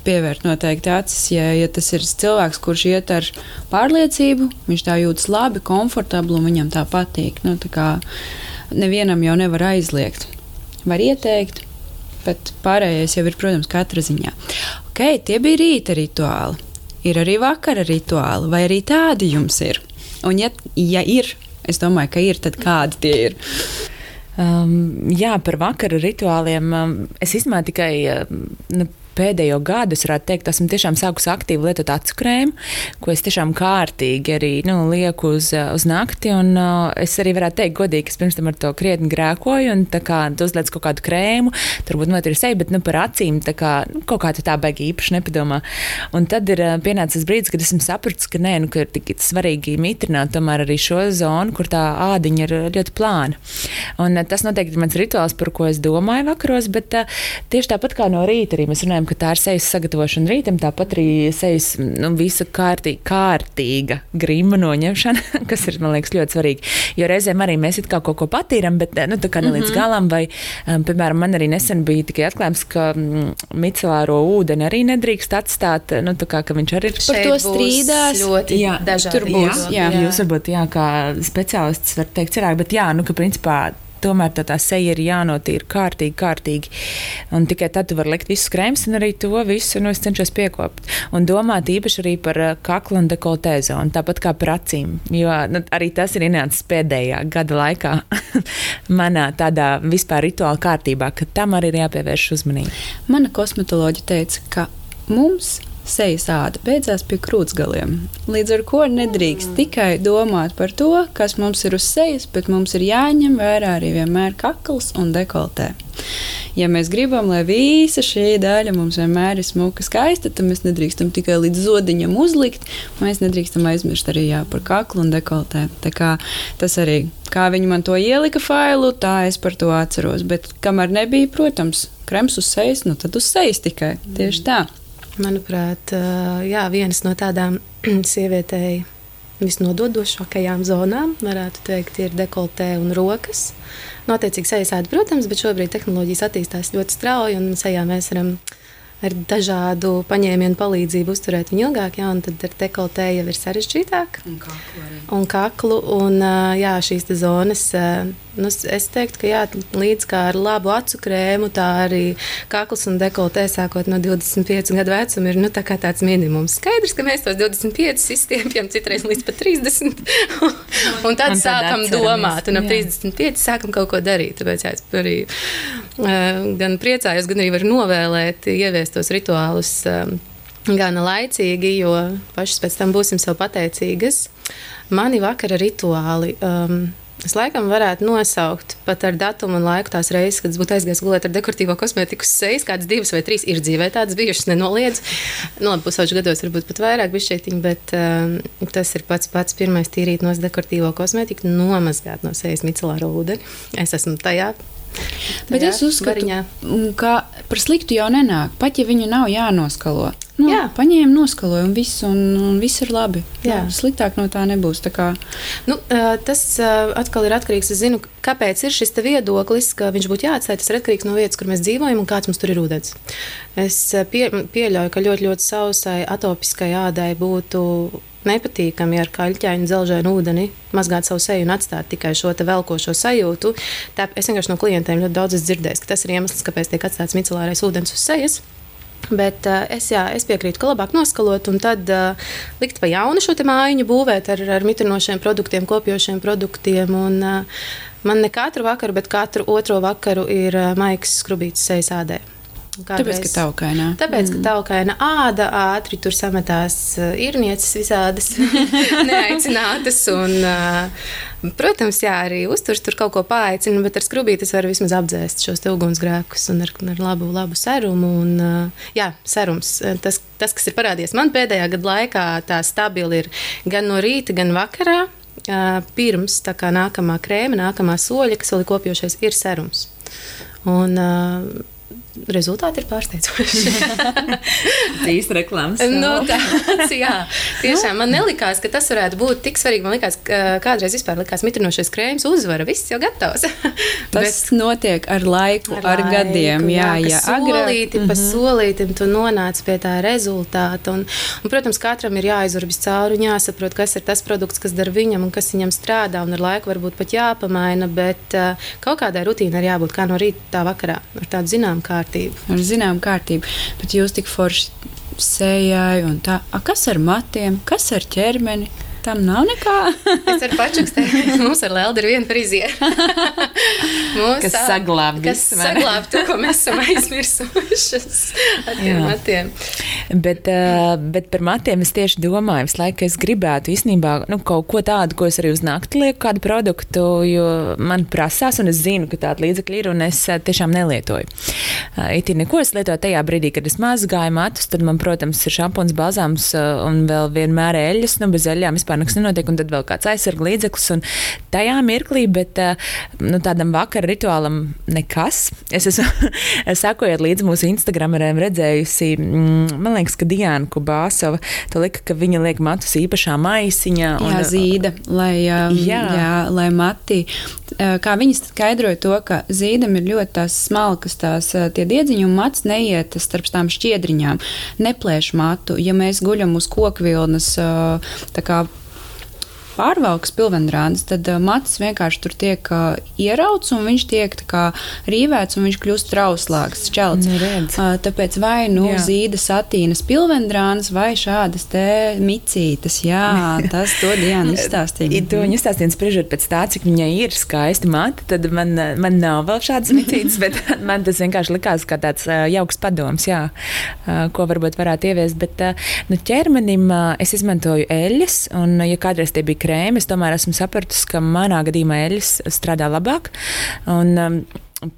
Speaker 1: pievērt noteikti acis. Ja, ja tas ir cilvēks, kurš iet ar pārliecību, viņš tā jūtas labi, komfortabli un viņam tā patīk. Nu, tā kā nevienam jau nevar aizliegt. Var ieteikt, bet pārējais jau ir, protams, katra ziņā. Ok, tie bija rīta rituāli. Ir arī vakara rituāli, vai arī tādi jums ir? Un, ja, ja ir, es domāju, ka ir, tad kādi tie ir?
Speaker 2: Um, jā, par vakara rituāliem um, es īstenībā tikai. Uh, nu, pēdējo gadu, es varētu teikt, esmu tiešām sākusi aktīvi lietot acu krēmu, ko es tiešām kārtīgi arī nu, lieku uz, uz nakti. Un, uh, es arī varētu teikt, godīgi, ka pirms tam ar to krietni grēkoju, un tā kā uzliec kaut kādu krēmu, turbūt no ir seja, bet nu, par acīm tā kā, nu, kaut kā tā baigi īpaši nepadomā. Un tad ir uh, pienācis brīdis, kad esmu sapratis, ka nē, nu, ka ir tik svarīgi mitrināt tomēr arī šo zonu, kur tā ādiņa ir ļoti plāna. Un, uh, tas noteikti ir mans rituāls, par ko es domāju vakaros, bet uh, tieši tāpat kā no rīta arī mēs runājam ka tā ir sejas sagatavošana rītam, tāpat arī sejas nu, visa kārtī, kārtīga grīma noņemšana, kas ir, man liekas, ļoti svarīgi. Jo reizēm arī mēs it kā kaut ko patīram, bet nu, tā kā ne līdz mm -hmm. galam, vai, um, piemēram, man arī nesen bija tikai atklājums, ka mm, micelāro ūdeni arī nedrīkst atstāt, nu, tā kā, viņš arī ir
Speaker 3: par to strīdās.
Speaker 2: Ļoti jā, dažādi. Tur būs, jā. jā. Jūs varbūt, jā, kā speciālists var teikt cerāk, bet jā, nu, ka principā tomēr tā, tā seja ir jānotīra kārtīgi, kārtīgi. Un tikai tad tu vari likt visus krēmus un arī to visu nu, cenšos piekopt. Un domāt īpaši arī par uh, kaklu un dekoltē zonu, tāpat kā par acīm. Jo nu, arī tas ir ienācis pēdējā gada laikā manā tādā vispār rituāla kārtībā, ka tam arī ir jāpievērš uzmanība.
Speaker 1: Mana kosmetoloģija teica, ka mums sejas āda beidzās pie krūtsgaliem. Līdz ar to nedrīkst mm. tikai domāt par to, kas mums ir uz sejas, bet mums ir jāņem vērā arī vienmēr kakls un dekoltē. Ja mēs gribam, lai visa šī daļa mums vienmēr ir smuka, skaista, tad mēs nedrīkstam tikai līdz zodiņam uzlikt. Mēs nedrīkstam aizmirst arī jā, par kaklu un dekoltē. Tas arī, kā viņi man to ielika failu, tā es par to atceros. Bet kamēr nebija, protams, krems uz sejas, nu tad uz sejas tikai. Tieši tā.
Speaker 3: Manuprāt, jā, vienas no tādām sievietei visnododošākajām zonām, varētu teikt, ir dekoltē un rokas. Notiecīgi sejas āda, protams, bet šobrīd tehnoloģijas attīstās ļoti strauji un sejā mēs varam ar dažādu paņēmienu palīdzību uzturēt viņu ilgāk, jā, un tad ar dekoltē jau ir sarežģītāk. Un kaklu arī. Un kaklu, un jā, šīs zonas Nu, es teiktu, ka jā, līdz kā ar labu acu krēmu, tā arī kakls un dekoltē sākot no 25 gadu vecuma ir nu, tā tāds minimums. Skaidrs, ka mēs tos 25 izstiepjam, citreiz līdz pat 30. un tad un sākam tad domāt, un ap 35 sākam kaut ko darīt. Tāpēc jā, es arī uh, gan priecājos, gan arī varu novēlēt, ieviest tos rituālus. Uh, Gana laicīgi, jo pašas pēc tam būsim sev pateicīgas. Mani vakara rituāli. Um, Es laikam varētu nosaukt pat ar datumu un laiku tās reizes, kad es būtu aizgājis gulēt ar dekoratīvo kosmētiku sejas, kādas divas vai trīs ir dzīvē, tādas bijušas, nenoliedzu. Nu, labi, pusauģu gados varbūt pat vairāk bišķietiņi, bet um, tas ir pats pats pirmais tīrīt no dekoratīvo kosmētiku, nomazgāt no sejas micelāro ūdeni. Es esmu tajā
Speaker 1: Bet es uzskatu, bariņā. ka par sliktu jau nenāk, pat ja viņu nav jānoskalo. Nu, jā. Paņēma, noskaloja, un viss, un, un viss ir labi. Jā. Jā, sliktāk no tā nebūs. Tā kā...
Speaker 3: nu, tas atkal ir atkarīgs. Es zinu, kāpēc ir šis viedoklis, ka viņš būtu jāatstāj. Tas ir atkarīgs no vietas, kur mēs dzīvojam un kāds mums tur ir ūdens. Es pie, pieļauju, ka ļoti, ļoti sausai, atopiskai ādai būtu nepatīkami ar kaļķainu dzelžainu ūdeni mazgāt savu seju un atstāt tikai šo velkošo sajūtu. Tā, es vienkārši no klientiem ļoti daudz dzirdēju, ka tas ir iemesls, kāpēc tiek atstāts micelārais ūdens uz sejas. Bet uh, es, jā, es piekrītu, ka labāk noskalot un tad uh, likt pa jaunu šo mājiņu, būvēt ar, ar mitrinošiem produktiem, kopjošiem produktiem. Un, uh, man ne katru vakaru, bet katru otro vakaru ir uh, maigs skrubīts sejas ādē.
Speaker 1: Kādreiz. Tāpēc, ka taukaina.
Speaker 3: Tāpēc, ka mm. taukaina āda ātri tur sametās īrnieces visādas neaicinātas. Un, protams, jā, arī uzturs tur kaut ko paaicina, bet ar skrubīti es varu vismaz apdzēst šos ugunsgrēkus un ar, ar labu, labu serumu. Un, jā, serums, tas, tas, kas ir parādījies man pēdējā gada laikā, tā stabili ir gan no rīta, gan vakarā. Pirms tā nākamā krēma, nākamā soļa, kas vēl ir kopjošais, ir serums. Un, uh, rezultāti ir pārsteidzoši.
Speaker 2: Īsta reklāmas.
Speaker 3: nu, tāds, jā, tiešām man nelikās, ka tas varētu būt tik svarīgi. Man liekas, ka kādreiz vispār likās mitrinošais krējums uzvara, viss jau gatavs.
Speaker 1: tas Bet, notiek ar laiku, ar, ar laiku, gadiem. Jā, jā,
Speaker 3: jā solīti agrāk. pa mhm. solītim tu nonāc pie tā rezultāta. Un, un, protams, katram ir jāizurbis cauri un jāsaprot, kas ir tas produkts, kas dar viņam un kas viņam strādā. Un ar laiku varbūt pat jāpamaina, bet uh, kaut kādai rutīnai ir jābūt kā no rīta tā vakarā ar tādu zinām kārtu kārtību.
Speaker 1: Ar zinām kārtību, bet jūs tik forši sējai un tā. A, kas ar matiem, kas ar ķermeni? Tam nav nekā.
Speaker 3: es varu pačukstēt. Mums ar Leldu ir viena friziera. mūsu
Speaker 2: kas saglāb
Speaker 3: kas
Speaker 2: visu,
Speaker 3: saglāb to, ko mēs esam aizmirsušas ar tiem
Speaker 2: Jā.
Speaker 3: matiem.
Speaker 2: Bet, uh, bet par matiem es tieši domāju, visu laiku, es gribētu īstenībā nu, kaut ko tādu, ko es arī uz nakti lieku, kādu produktu, jo man prasās, un es zinu, ka tāda līdzekļa ir, un es uh, tiešām nelietoju. Uh, it ir neko, es lietoju tajā brīdī, kad es mazgāju matus, tad man, protams, ir šampūns, balzāms uh, un vēl vienmēr eļļas, nu bez eļļām vispār nekas nenotiek, un tad vēl kāds aizsarga līdzeklis, un tajā mirklī, bet uh, nu, tādam vakara rituālam nekas. Es esmu, sakojot līdzi mūsu Instagrameriem, redzējusi, mm, man liekas, ka Diana Kubāsova to lika, ka viņa liek matus īpašā maisiņā.
Speaker 1: Jā, zīda, lai, jā.
Speaker 2: Jā.
Speaker 1: Lai mati, uh, kā viņi skaidroja to, ka zīdam ir ļoti tās smalkas tās uh, tie diedziņi un mats neiet starp tām šķiedriņām, neplēš matu. Ja mēs guļam uz kokvilnas, tā kā pārvalks pilvendrāns, tad uh, mats vienkārši tur tiek uh, ierauts un viņš tiek kā rīvēts un viņš kļūst trauslāks, šķelts.
Speaker 2: Nu, redz.
Speaker 1: Uh, tāpēc vai nu
Speaker 2: Jā.
Speaker 1: zīda satīnas pilvendrāns vai šādas te micītas. Jā, tas to Diana izstāstīja.
Speaker 2: Ja to viņa izstāstīja, spriežot pēc tā, cik viņai ir skaisti mati, tad man, man nav vēl šādas micītes, bet man tas vienkārši likās kā tāds jauks padoms, jā, ko varbūt varētu ieviest. Bet nu, ķermenim es izmantoju eļļas, un, ja kādreiz tie bija krēmi, es tomēr esmu sapratusi, ka manā gadījumā eļļas strādā labāk. Un, um,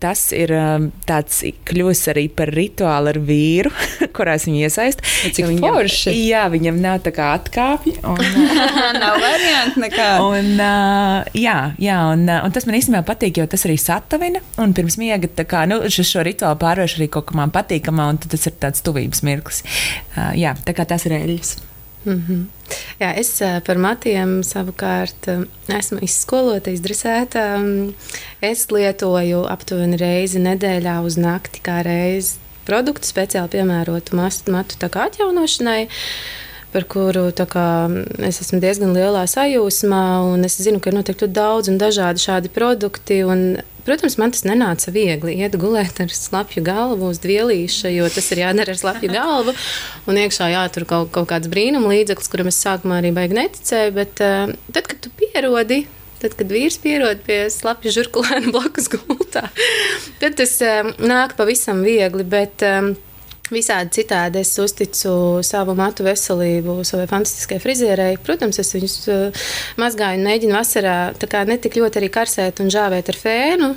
Speaker 2: Tas ir um, tāds kļūs arī par rituālu ar vīru, kurā es viņu iesaistu.
Speaker 1: Cik
Speaker 2: Jo viņam-
Speaker 1: forši.
Speaker 2: Jā, viņam nav tā kā atkāpja. Un,
Speaker 1: Nav variantu nekādu.
Speaker 2: Un, uh, jā, jā un, uh, un tas man īstenībā patīk, jo tas arī satavina. Un pirms miega kā, nu, šo rituālu pārvērš arī kaut kā man patīkamā, un tas ir tāds tuvības mirklis. Uh, jā, tā kā tas ir eļļas.
Speaker 3: Mm -hmm. Jā, es par matiem savukārt esmu izskolota, izdresēta. Mm, Es lietoju aptuveni reizi nedēļā uz nakti, kā reizi produktu speciāli piemērotu matu, atjaunošanai. Par kuru kā, es esmu diezgan lielā sajūsmā, un es zinu, ka ir noteikti daudz un dažādi šādi produkti. Protams, man tas nenāca viegli. Iet gulēt ar slapju galvu uz dvielīša, jo tas ir jādara ar slapju galvu. Un iekšā jātur kaut, kaut kāds brīnuma līdzeklis, kuram es sākumā arī baigi neticēju. Bet uh, tad, kad tu pierodi, Tad, kad vīrs pierod pie slapja žurkulēna blakus gultā, tad tas um, nāk pavisam viegli. Bet, um, Visādi citādi es uzticu savu matu veselību, savai fantastiskajai frizierei. Protams, es viņus uh, mazgāju un mēģinu vasarā ne tik ļoti arī karsēt un žāvēt ar fēnu.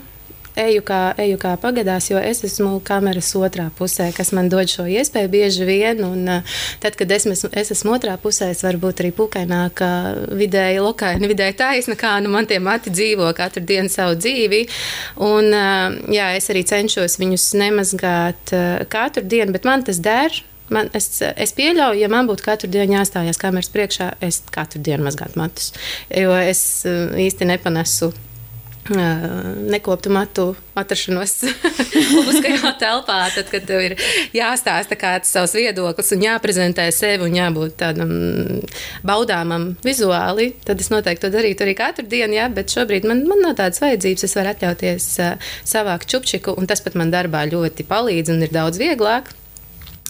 Speaker 3: Eju kā, eju kā pagadās, jo es esmu kameras otrā pusē, kas man dod šo iespēju bieži vien. Un, uh, tad, kad es, esmu- es esmu otrā pusē, es varu būt arī pukaināka, vidēji lokaina, vidēji taisna, kā nu man tie mati dzīvo katru dienu savu dzīvi. Un, uh, jā, es arī cenšos viņus nemazgāt uh, katru dienu, bet man tas der. Man, es, es pieļauju, ja man būtu katru dienu jāstājās kameras priekšā, es katru dienu mazgātu matus. Jo es īsti nepanesu nekoptu matu atrašanos publiskajā telpā. Tad, kad ir jāstāsta kāds savs viedoklis un jāprezentē sevi un jābūt tādam baudāmam vizuāli, tad es noteikti to darītu arī katru dienu. Jā, bet šobrīd man, man nav tādas vajadzības. Es varu atļauties savākt čupčiku, un tas pat man darbā ļoti palīdz un ir daudz vieglāk.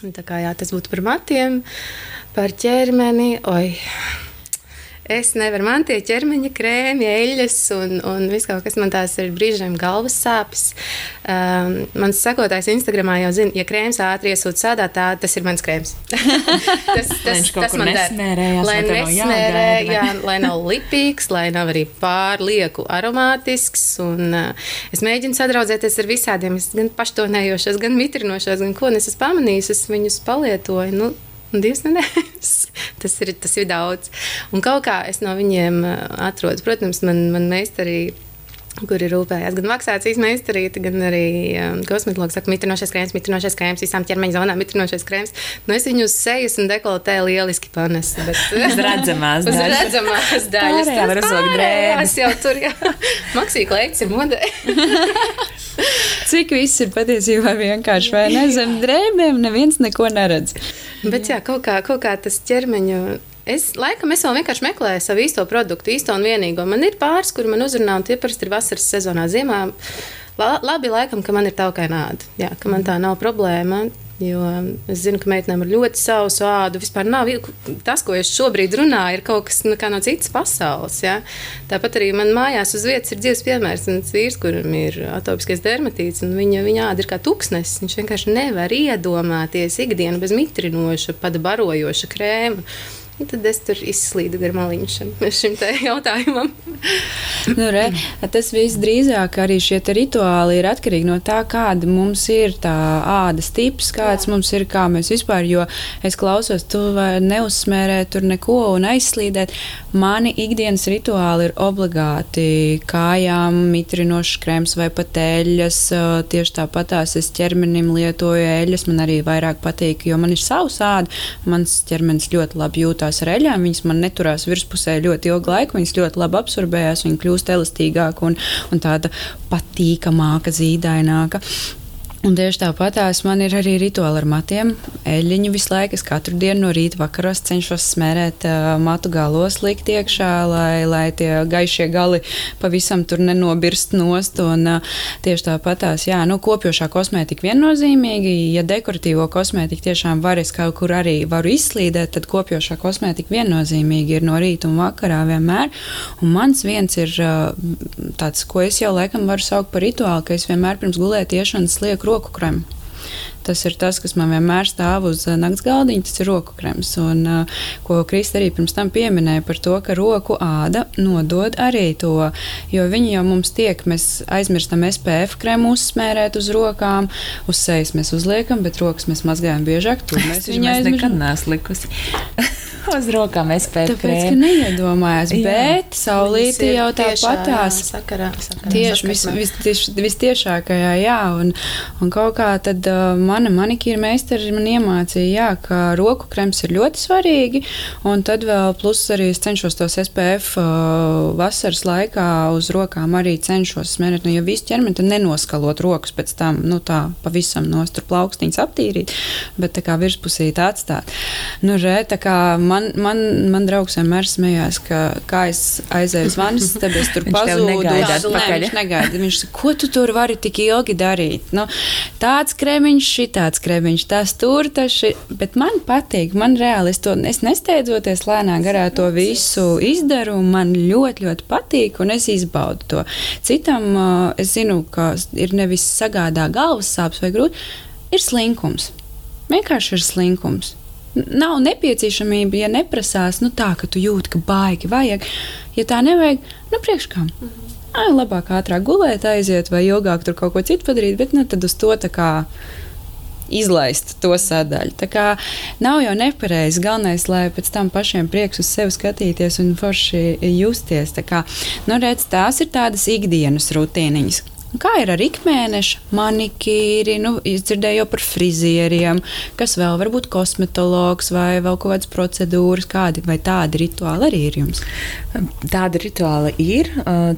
Speaker 3: Un Tā kā jā, tas būtu par matiem, par ķermeni. Oi. Es nevaru man tie ķermeņa krēmi, eļļas un, un viss kaut kas man tās ir brīžiem galvas sāpes. Um, mans sakotājs Instagramā jau zina, ja krēms ātri iesūta sādā, tā tas ir mans krēms. tas, tas, tas man der. Lai nesmērē, jā, lai nav lipīgs, lai nav arī pārlieku aromātisks. Un, uh, es mēģinu sadraudzēties ar visādiem, es gan paštonējošos, gan mitrinošos, gan ko. un Es esmu pamanījis, es viņus palietoju. Nu, Dievs nedēļas. Tas ir, tas ir daudz. Un kaut kā es no viņiem uh, atrodu. Protams, man, man meistari kur ir rūpējās gan maksācijas meistarīte, gan arī um, kosmetologs saka, mitrinošais krēms, mitrinošais krēms, visām ķermeņa zonām mitrinošais krēms. Nu, es viņu uz sejas un dekoltē lieliski panesu. Bet,
Speaker 2: Uz redzamās
Speaker 3: Uz
Speaker 2: daļas.
Speaker 3: redzamās daļas.
Speaker 2: Pārējā var uzvilkt
Speaker 3: pārējās jau tur, jā. Maksīgi leiks ir modē.
Speaker 1: Cik viss ir patiesībā vienkārši vai ne? Zem drēbēm neviens neko neredz.
Speaker 3: Bet jā, kaut kā, kaut kā tas ķermeņa. Es laikam es vēl vienkārši meklēju savu īsto produktu, īsto un vienīgo. Man ir pāris, kuri man uzrunā, un tie parasti ir vasaras sezonā, ziemā. La- Labi, laikam, ka man ir taukaina āda. Jā, ka man tā nav problēma. Jo es zinu, ka meitenēm ir ļoti sausu ādu. Vispār nav tas, ko es šobrīd runāju, ir kaut kas nu, no citas pasaules. Ja? Tāpat arī man mājās uz vietas ir dzīves piemērs. Viens vīrs, kuram ir atopiskais dermatīts, un viņa, viņa āda ir kā tuksnesis. Viņš vienkārši nevar iedomāties ikdienu bez mitrinoša, pat barojoša krēma. Un tad es tur izslīdu gar maliņu šim, jautājumam.
Speaker 1: nu, re, tas viss drīzāk arī šie rituāli ir atkarīgi no tā, kāda mums ir tā ādas tips, kāds Jā. mums ir, kā mēs vispār, jo es klausos, tu neuzsmērē tur neko un aizslīdēt. Mani ikdienas rituāli ir obligāti kājām mitrinošs krēms vai pat eļas. Tieši tāpatās es ķermenim lietoju eļas, man arī vairāk patīk, jo man ir savs āda, mans ķermenis ļoti labi jūtās tās ar eļļām. Viņas man neturās virspusē ļoti ilgu laiku. Viņas ļoti labi absorbējās, viņas kļūst elastīgākas un, un tāda patīkamāka, zīdaināka. Un tieši tāpatās man ir arī rituāli ar matiem. Eļļiņu visu laiku, es katru dienu no rīta vakaros cenšos smērēt uh, matu galos, likt iekšā, lai, lai tie gaišie gali pavisam tur nenobirst nost. Un, uh, tieši tāpatās, jā, nu, kopjošā kosmētika viennozīmīgi. Ja dekoratīvo kosmētiku tiešām var es kaut kur arī varu izslīdēt, tad kopjošā kosmētika viennozīmīgi ir no rīta un vakarā vienmēr. Un mans viens ir uh, tāds, ko es jau laikam varu saukt par rituālu, ka es vienmēr pirms gulētiešanas lieku roku kremu. Tas ir tas, kas man vienmēr stāv uz uh, nakts galdiņa, tas ir roku krems. Un, uh, ko Krista arī pirms tam pieminēja par to, ka roku āda nodod arī to, jo viņi jau mums tiek, mēs aizmirstam SPF krēmu uzsmērēt uz rokām, uz sejas mēs uzliekam, bet rokas mēs mazgājam biežāk. Tur mēs
Speaker 2: viņu likusi. uz rokām SPF
Speaker 1: krēmu. Tāpēc, ka neiedomājās, Jā. bet saulīti jau tāpatās.
Speaker 3: Sakarā, sakarā,
Speaker 1: tieši vis, vis, vis, vistiešākajā, jā, un, un kaut kā tad uh, mana manikīra meistara man iemācīja, jā, ka roku krems ir ļoti svarīgi, un tad vēl plus arī es cenšos tos SPF uh, vasaras laikā uz rokām arī cenšos smērēt, nu, ja visu ķermeni, tad nenoskalot rokas pēc tam, nu tā pavisam nostur plaukstiņas aptīrīt, bet tā kā virspusīt atstāt. Nu, re, tā kā man, man, man draugs vienmēr smējās, ka kā es aizēju uz manis, tad es tur pazūdu. Nē, viņš negaida. Viņš saka, ko tu tur vari tik ilgi darīt? Nu, tāds kremiņš, šitāds kremiņš, tās tur, tas ši... Bet man patīk, man reāli, es to es nesteidzoties lēnā garā to visu izdaru, man ļoti, ļoti patīk un es izbaudu to. Citam es zinu, ka ir nevis sagādā galvas sāpes vai grūti, ir slinkums. Vienkārši ir slinkums. Nav nepieciešamība, ja neprasās, nu tā, ka tu jūti, ka baigi vajag. Ja tā nevajag, nu priekškām. Mm -hmm. Ai, labāk ātrāk gulēt, aiziet vai ilgāk tur kaut ko citu padarīt, bet nu, tad uz to tā kā izlaist to sadaļu. Tā kā nav jau nepareizi. Galvenais, lai pēc tam pašiem prieks uz sevi skatīties un forši justies. Tā kā, nu, redz, tās ir tādas ikdienas rutīniņas. Kā ir ar ikmēneša manikīri, nu, dzirdēju par frizieriem, kas vēl varbūt kosmetologs vai vēl kaut kādas procedūras, kādi vai tādi rituāli arī ir jums?
Speaker 2: Tāda rituāla ir.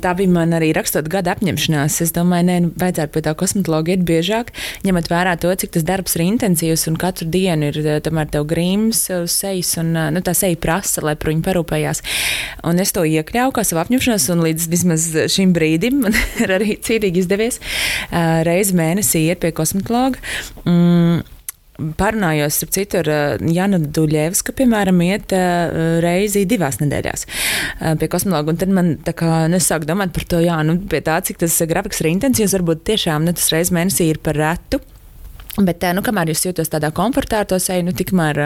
Speaker 2: Tā bija man arī rakstot gada apņemšanās. Es domāju, nē, nu, vajadzētu pie tā kosmetologa iet biežāk, ņemot vērā to, cik tas darbs ir intensīvs un katru dienu ir tomēr tev grīms sejas un nu, tā seja prasa, lai par viņu parūpējās. Un es to iekļauju kā savu apņemšanos un līdz vismaz šim brīdim man ir arī cītīgi izdevies reizi mēnesī iet pie kosmetologa. Mm, Parunājos ar citu, ar Janu Duļevsku, piemēram, iet reizi divās nedēļās pie kosmologa. Tad man tā kā nesāk nu, domāt par to, jā, nu, pie tā, cik tas grafiks ir intensīvs, varbūt tiešām nu, tas reizes mēnesī ir par retu. Bet, nu, kamēr jūs jūtaties tādā komfortā ar to seju, nu, tikmēr,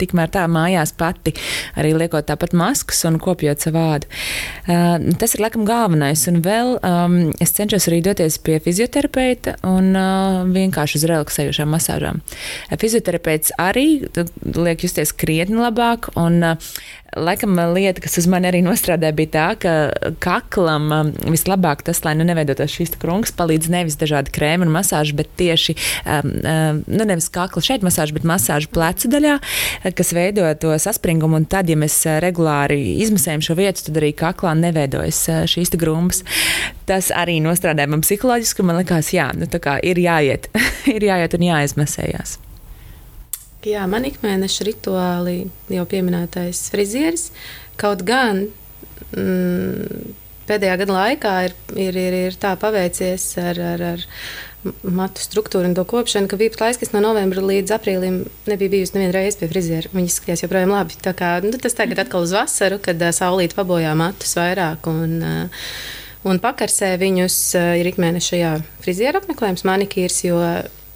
Speaker 2: tikmēr tā mājās pati arī liekot tāpat maskas un kopjot savu vādu. Uh, tas ir laikam galvenais. Un vēl um, es cenšos arī doties pie fizioterapeita un uh, vienkārši uz relaksējušām masāžām. Fizioterapeits arī liek justies krietni labāk. Un, uh, Laikam lieta, kas uz mani arī nostrādāja, bija tā, ka kaklam vislabāk tas, lai nu neveidotos šīs krunkas, palīdz nevis dažādi krēmi un masāži, bet tieši, nu nevis kakla šeit masāži, bet masāži plecu daļā, kas veido to saspringumu. Un tad, ja mēs regulāri izmasējam šo vietu, tad arī kaklā neveidojas šīs grumbas. Tas arī nostrādāja man psiholoģiski, man likās, jā, nu ir jāiet, ir jāiet un jāizmasējās.
Speaker 3: Jā, man ikmēneša rituāli jau pieminētais frizieris. Kaut gan mm, pēdējā gada laikā ir, ir, ir, ir tā paveicies ar, ar, ar matu struktūru un to kopšanu, ka bija pat laiks, kas no novembra līdz aprīlim nebija bijusi neviena reize pie friziera. Viņi izskatījās joprojām labi. Tā kā, nu, tas tagad atkal uz vasaru, kad uh, saulīt pabojā matus vairāk un, uh, un pakarsē viņus, uh, ir ikmēnešajā friziera apmeklējums manikīrs, jo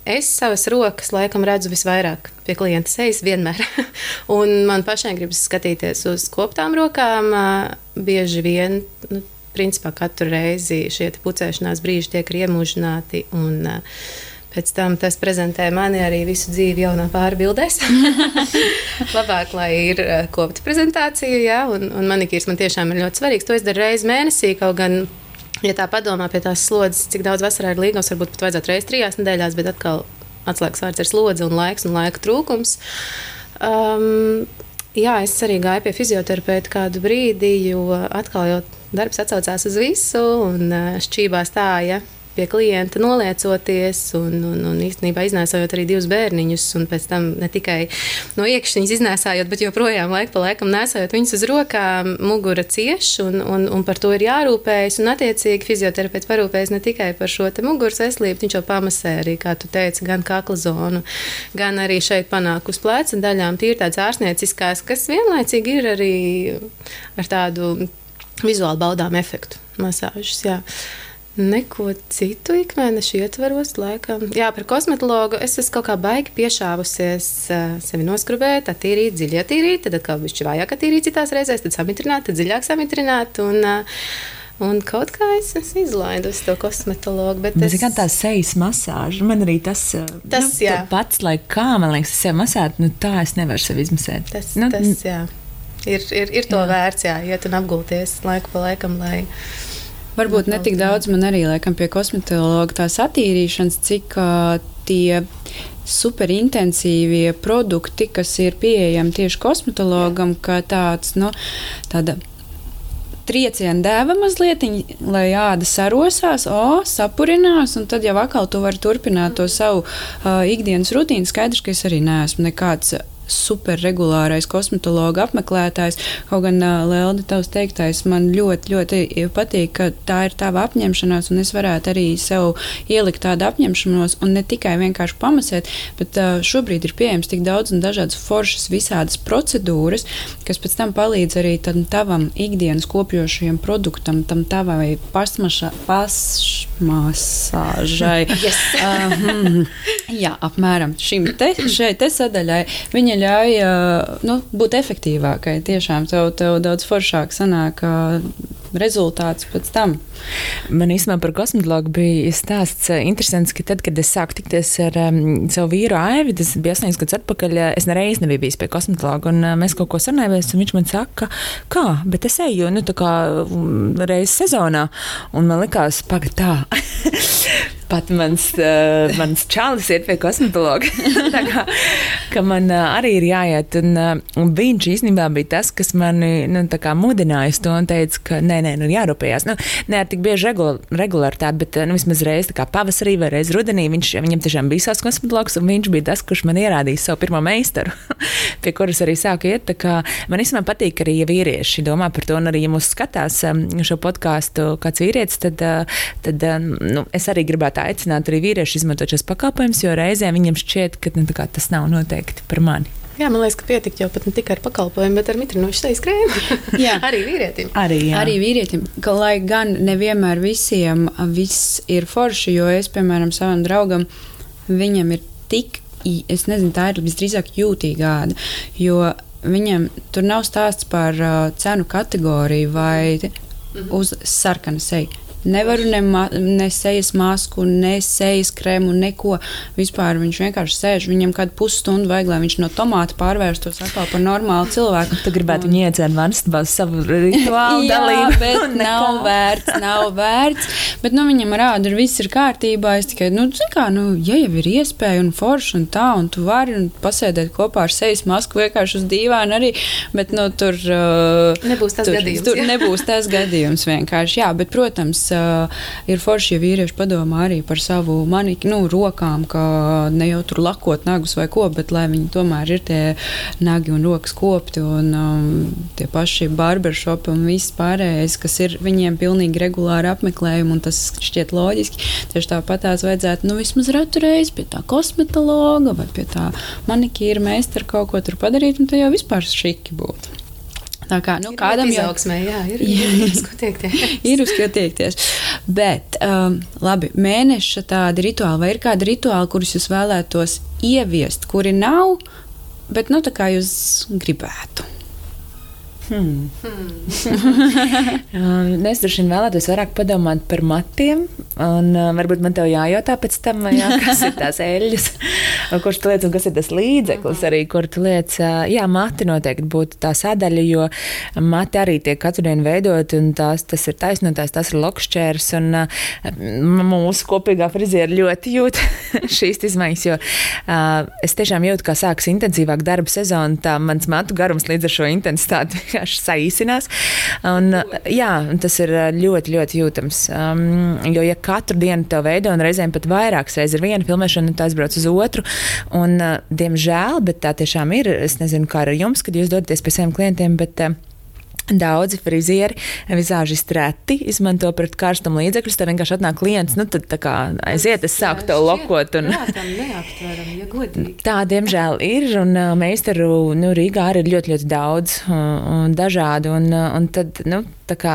Speaker 3: es savas rokas laikam redzu visvairāk pie klienta sejas vienmēr. un man pašai gribas skatīties uz koptām rokām bieži vien. Nu, principā katru reizi šie pucēšanās brīži tiek iemūžināti. Un, uh, Pēc tam tas prezentē mani arī visu dzīvi jaunā pārbildēs. Labāk, lai ir kopta prezentācija, jā, un, un manikīrs man tiešām ir ļoti svarīgs. To es daru reizi mēnesī, kaut gan, ja tā padomā pie tās slodzes, cik daudz vasarā ir līgums, varbūt pat vajadzētu reizi trijās nedēļās, bet atkal atslēgas vārds ir slodze un laiks un laika trūkums. Um, jā, es arī gāju pie fizioterapeita kādu brīdi, jo atkal jau darbs atcaucās uz visu, un šķībā stāja pie klienta noliecoties, un, un, un īstenībā iznēsājot arī divus bērniņus, un pēc tam ne tikai no iekšķiņas iznēsājot, bet joprojām laika pa laikam nesājot viņus uz rokām, mugura cieš, un, un, un par to ir jārūpējas, un attiecīgi fizioterapeits parūpējas ne tikai par šo muguras veselību, viņš jau pamasē arī, kā tu teici, gan kakla zonu, gan arī šeit panāk uz pleca daļām, tīri tāds ārstnieciskās, kas vienlaicīgi ir arī ar tādu vizuāli baudām efektu masāžas. Jā. Neko citu ikmēneša ietveros, laikam. Jā, par kosmetologu es esmu kaut kā baigi piešāvusies, sevi noskrubēt, attīrīt, dziļi attīrīt, tad atkal bišķi vājāk attīrīt citās reizēs, tad samitrināt, tad dziļāk samitrināt. Un, Un kaut kā es esmu izlaidusi to kosmetologu. Bet
Speaker 2: es... kā tā sejas masāža. Man arī tas, tas nu, pats, lai kā man liekas, sev masēt, nu tā es nevaru sevi izmasēt.
Speaker 3: Tas, nu, tas jā ir, ir, ir to jā. vērts, jā, iet un apgulties laiku pa laikam. Lai,
Speaker 1: Varbūt ne tik daudz man arī laikam pie kosmetologa tās attīrīšanas, cik uh, tie superintensīvie produkti, kas ir pieejami tieši kosmetologam, kā tāds, nu, tāda trieciena dēva mazliet, lai āda sarosās, o, sapurinās, un tad jau atkal tu vari turpināt to savu uh, ikdienas rutīnu. Skaidrs, ka es arī neesmu nekāds superregulārais kosmetologa apmeklētājs. Kaut gan Lelde, tavs teiktais man ļoti, ļoti patīk, ka tā ir tava apņemšanās, un es varētu arī sev ielikt tādu apņemšanos, un ne tikai vienkārši pamasēt, bet šobrīd ir pieejams tik daudz un dažādas foršas, visādas procedūras, kas pēc tam palīdz arī tam tavam ikdienas kopjošajam produktam, tam tavai pasmaša, pasmašāžai. yes. uh, hmm, jā, apmēram šim te, šai te sadaļai. Viņa ļauj nu, būt efektīvākai. Tiešām tev, tev daudz foršāk sanāk rezultāts pēc tam.
Speaker 2: Man īstenībā par kosmetologu bija stāsts interesants, ka tad, kad es sāku tikties ar um, savu vīru Aivi, tas bija 8 gadus atpakaļ, es nereiz nebiju bijis pie kosmetologa, un uh, mēs kaut ko sarunājamies, un viņš man saka, kā, bet es eju, nu, tā kā reizes sezonā, un man likās, paga tā. Pat mans, uh, mans čalis ir pie kosmetologa. tā kā man uh, arī ir jāiet. Un, uh, un viņš īstenībā bija tas, kas mani nu, mudināja to un teica, ka nē, nē, nu, jārūpējas. Nu, ne ar tik bieži regul regularitāti, bet nu, vismaz reizi pavasarī vai reizi rudenī viņš, viņam tiešām bija savs kosmetologs, un viņš bija tas, kurš man ierādīja savu pirmo meistaru, pie kuras arī sāku iet. Man īstenībā patīk arī, ja vīrieši domā par to, un arī, ja mūs skatās um, šo podkāstu kāds vīrietis, tad, tad nu, es arī gribētu aicināt arī vīriešu izmantot šos pakalpojumus, jo reizēm viņiem šķiet, ka nu, tas nav noteikti par mani.
Speaker 3: Jā, man liekas, ka pietikt jau pat ne tikai ar pakalpojumu, bet ar mitrinošu sejas krēmu. jā, arī vīrietim.
Speaker 1: Arī, jā. arī vīrietim. Ka, lai gan nevienmēr visiem viss ir forši, jo es, piemēram, savam draugam, viņam ir tik, es nezinu, tā ir visdrīzāk jūtīga āda, jo viņam tur nav stāsts par uh, cenu kategoriju vai mhm. uz sarkana seju. Nevaru ne, ne sejas masku, ne sejas krēmu, neko. Vispār viņš vienkārši sēž. Viņam kādu pusstundu vajag, lai viņš no tomāta pārvērstos atkal par normālu cilvēku.
Speaker 2: Tu gribētu viņu iedzērt vanstībā savu rituālu dalību.
Speaker 1: bet nav vērts, nav vērts. Bet nu, viņam rāda, ka viss ir kārtībā. Es tikai, nu, kā, nu, ja jau ir iespēja un forši un tā, un tu vari un pasēdēt kopā ar sejas masku vienkārši uz dīvāna arī, bet, nu, tur
Speaker 3: uh, nebūs tas
Speaker 1: tur,
Speaker 3: gadījums.
Speaker 1: Tur jā. nebūs tas gadījums vienkārši, jā, bet, protams, uh, ir forši, ja vīrieši padomā arī par savu maniki, nu, rokām, ka ne jau tur lakot nagus vai ko, bet lai viņi tomēr ir tie nagi un rokas kopti un um, tie paši barbershopi un viss pārējais, kas ir viņiem pilnīgi regulāri apmeklējumi, un tas šķiet loģiski. Tieši tāpat tās vajadzētu, nu, vismaz ratu reizi pie tā kosmetologa vai pie tā manikīra meistara kaut ko tur padarīt, un tad jau vispār šiki būtu. Tā kā nu,
Speaker 3: ir
Speaker 1: kādam
Speaker 3: jau
Speaker 1: jau
Speaker 3: jā, ir, ir uz ko tiekties.
Speaker 1: ir uz ko tiekties. Bet, um, labi, mēneša tādi rituāli, vai ir kādi rituāli, kurus jūs vēlētos ieviest, kuri nav, bet nu, tā kā jūs gribētu?
Speaker 2: Hmm. um, es droši vien vēlētos vairāk padomāt par matiem. Un, uh, varbūt man te jājautā pēc tam, jā, kas ir tās eļļas, kurš tu liec un kas ir tas līdzeklis, arī kur tu liec. Uh, jā, mati noteikti būtu tā sadaļa, jo mati arī tiek katru dienu veidot, un tās, tas ir taisnotājs, tas ir lokšķērs. Un, uh, mūsu kopīgā friziera ļoti jūt šīs izmaiņas, jo uh, es tiešām jūtu, kā sākas intensīvāk darba sezona, tā mans matu garums līdz ar šo intensitāti vienkārši saīsinās. Un, jā, tas ir ļoti, ļoti jūtams. Um, jo, ja katru dienu to veido, un reizēm pat vairākas reizes ir viena filmēšana, tā aizbrauc uz otru, un, uh, diemžēl, bet tā tiešām ir, es nezinu, kā ar jums, kad jūs dodaties pie saviem klientiem, bet uh, Daudzi frizieri, vizāžisti reti izmanto pret karstumu līdzekļus. Tad vienkārši atnāk klients, nu tad kā aiziet, es sāku to lokot. Un... Tā, diemžēl, ir. Un meistaru nu, Rīgā arī ir ļoti, ļoti daudz un dažādu. Un, un tad, nu, kā,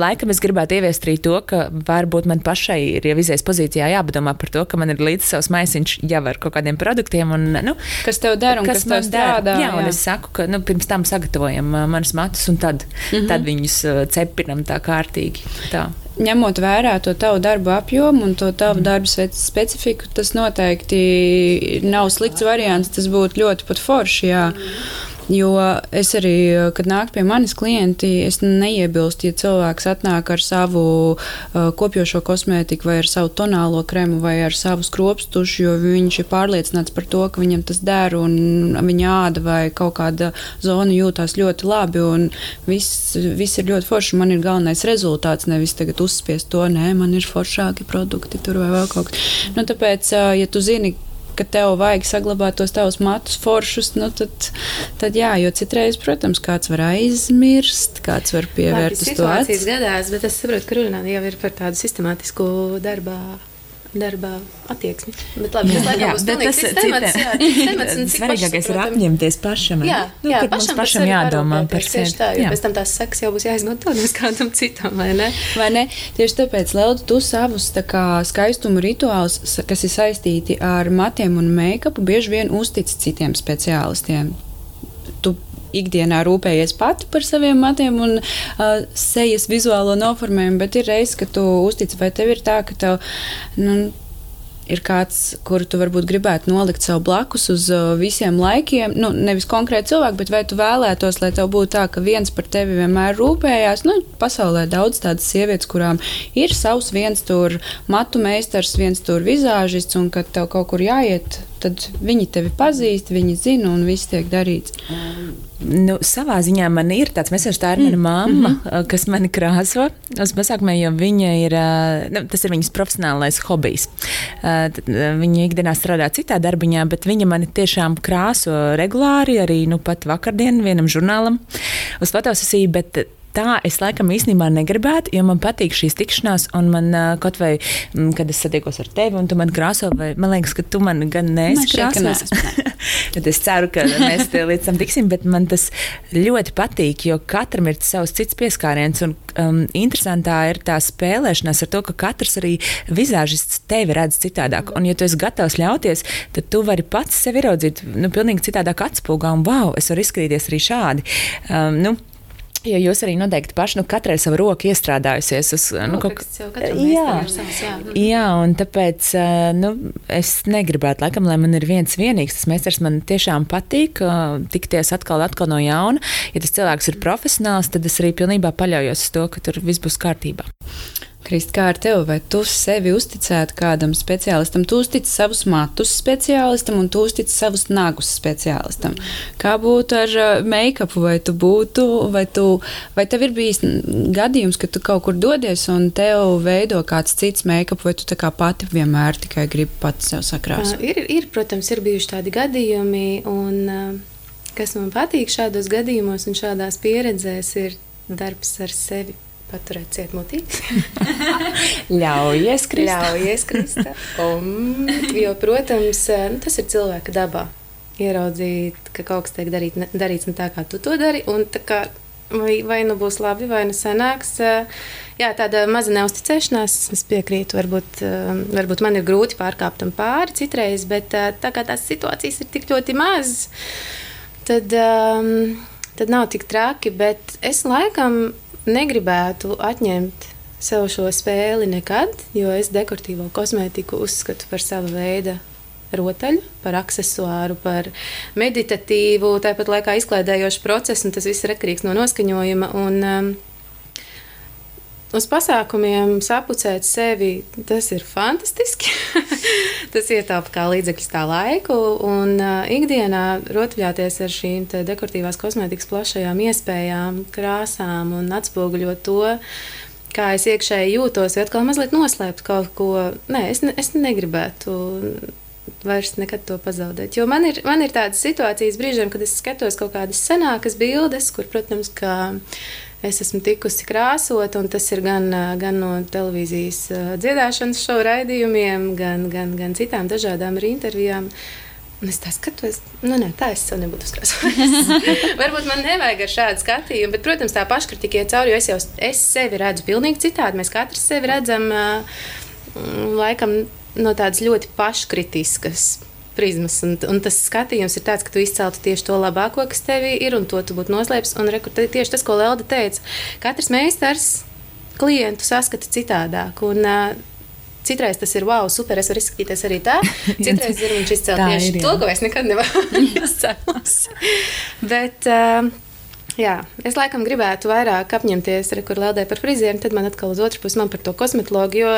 Speaker 2: laikam es gribētu ieviest arī to, ka varbūt man pašai ir jau izējas pozīcijā jāpadomā par to, ka man ir līdzi savs maisiņš jau ar kaut kādiem produktiem. Un, nu,
Speaker 1: kas tev der un kas, kas tev strādā?
Speaker 2: Jā, jā, un es saku, ka nu, pirms tam sagatavojam manas matus un tad, mm -hmm. tad viņus cepinam tā kārtīgi. Tā
Speaker 1: ņemot vērā to tavu darbu apjomu un to tavu darbu specifiku, tas noteikti nav slikts variants. Tas būtu ļoti pat forši. Jā. Jo es arī, kad nāk pie manis klienti, es neiebilstu, ja cilvēks atnāk ar savu uh, kopjošo kosmētiku, vai ar savu tonālo kremu, vai ar savu skropstušu, jo viņš ir pārliecināts par to, ka viņam tas der un viņa āda vai kaut kāda zona jūtās ļoti labi. Viss, viss ir ļoti forši. Man ir galvenais rezultāts, nevis uzspiest to, nē, man ir foršāki produkti tur vai vēl kaut kas. Nu, tāpēc, uh, ja tu zini, ka tev vajag saglabāt tos tavus matus foršus, nu tad, tad jā, jo citreiz, protams, kāds var aizmirst, kāds var pievērt uz to
Speaker 3: acis. gadās, bet es saprotu, ka runā jau ir par tādu sistemātisku darbā darba attieksmi. Bet labi, jā, jā, bet tas ir temats, jā, temats
Speaker 2: svarīgākais ir apņemties pašam. Jā, nu, jā pašam, pašam jādomā par sevi.
Speaker 3: Tā, jo jā. pēc tam tās sekas jau būs jāizmanto nevis kādam citam, vai ne?
Speaker 1: Vai ne? Tieši tāpēc, Lelda, tu savus kā, skaistumu rituālus, kas ir saistīti ar matiem un make-upu, bieži vien uztic citiem speciālistiem. Ikdienā rūpējies pati par saviem matiem un uh, sejas vizuālo noformējumu, bet ir reizes, kad tu uztici, vai tev ir tā, ka tev. Nu, ir kāds, kuru tu varbūt gribētu nolikt sev blakus uz visiem laikiem. Nu, nevis konkrēti cilvēki, bet vai tu vēlētos, lai tev būtu tā, ka viens par tevi vienmēr rūpējās. Nu, pasaulē daudz tādas sievietes, kurām ir savs viens tur matu meistars, viens tur vizāžists, un kad tev kaut kur jāiet, tad viņi tevi pazīst, viņi zina, un viss tiek darīts.
Speaker 2: Nu, savā ziņā man ir tāds mēsls, tā ir mana mm. mamma, mm -hmm. kas mani krāso uz pasākumiem, jo viņa ir, nu, tas ir viņas profesionālais hobijs. Viņa ikdienā strādā citā darbiņā, bet viņa mani tiešām krāso regulāri, arī nu, pat vakardien vienam žurnālam uz fotosesiju, bet tā es laikam īstenībā negribētu, jo man patīk šīs tikšanās, un man kaut vai, kad es satiekos ar tevi, un tu man krāso, vai man liekas, ka tu man gan neesi krāsojis. es ceru, ka mēs līdz tam tiksim, bet man tas ļoti patīk, jo katram ir savs cits pieskāriens, un um, interesantā ir tā spēlēšanās ar to, ka katrs arī vizāžists tevi redz citādāk, un ja tu esi gatavs ļauties, tad tu vari pats sevi ieraudzīt, nu, pilnīgi citādāk atspūgā, un wow, es varu izskatīties arī šādi. Um, nu, Jo jūs arī noteikti paši, nu, katrai savu roku iestrādājusies uz
Speaker 3: nu, kaut kā
Speaker 2: jā. Jā. jā, un tāpēc nu, es negribētu, laikam, lai man ir viens vienīgs. Tas meistars man tiešām patīk, tikties atkal, atkal no jauna. Ja tas cilvēks ir profesionāls, tad es arī pilnībā paļaujos uz to, ka tur viss būs kārtībā.
Speaker 1: Krist, kā ar tevi, vai tu sevi uzticētu kādam speciālistam? Tu uztici savus matus speciālistam un tu uztici savus nagus speciālistam. Kā būtu ar uh, make-upu, vai tu būtu, vai, tu, vai tev ir bijis gadījums, ka tu kaut kur dodies un tev veido kāds cits make-up, vai tu tā kā pati vienmēr tikai gribi pats sev sakrāsot?
Speaker 3: Uh, ir, ir, protams, ir bijuši tādi gadījumi, un uh, kas man patīk šādos gadījumos un šādās pieredzēs, ir darbs ar sevi paturēt cietmutī.
Speaker 2: Ļaujies, Krista.
Speaker 3: Ļaujies, Krista. Un, jo, protams, nu, tas ir cilvēka dabā. Ieraudzīt, ka kaut kas tiek darīt, ne, darīts ne tā, kā tu to dari. Kā, vai, vai nu būs labi, vai nu sanāks. Jā, tāda maza neusticēšanās, es piekrītu. Varbūt, varbūt man ir grūti pārkāpt tam pāri citreiz, bet tā kā tās situācijas ir tik ļoti mazas, tad, tad nav tik traki. Bet es laikam negribētu atņemt sev šo spēli nekad, jo es dekoratīvo kosmētiku uzskatu par sava veida rotaļu, par accessoāru, par meditatīvu, tāpat laikā izklaidējošu procesu, un tas viss ir atkarīgs no noskaņojuma. Un, um, Uz pasākumiem sapucēt sevi, tas ir fantastiski. tas ietaupa kā līdzekļus tā laiku. Un uh, ikdienā rotaļāties ar šīm dekoratīvās kosmētikas plašajām iespējām, krāsām un atspoguļot to, kā es iekšēji jūtos, vai atkal mazliet noslēpt kaut ko. Nē, es, ne, es negribētu vairs nekad to pazaudēt. Jo man ir, man ir tādas situācijas brīžiem, kad es skatos kaut kādas senākas bildes, kur, protams, ka es esmu tikusi krāsot, un tas ir gan, gan no televīzijas dziedāšanas šovu raidījumiem, gan, gan, gan citām dažādām intervijām. Un es tā skatos, nu, nē, tā es sev nebūtu uzkrājis. Varbūt man nevajag ar šādu skatījumu, bet, protams, tā paškritika iet cauri, jo es jau es sevi redzu pilnīgi citādi. Mēs katrs sevi redzam, laikam, no tādas ļoti paškritiskas prizmas. Un, un tas skatījums ir tāds, ka tu izceltu tieši to labāko, kas tevī ir, un to tu būtu noslēpis. Un rekur, tieši tas, ko Lelda teica, katrs meistars klientu saskata citādāk. Un, uh, Citreiz tas ir wow, super, es varu izskatīties arī tā. Citreiz ir viņš izcēlts tieši ir, to, ko es nekad nevaru izcelt. Bet uh, Jā, es laikam gribētu vairāk apņemties, re, kur lēdē par frizieru, tad man atkal uz otru pusi man par to kosmetologu, jo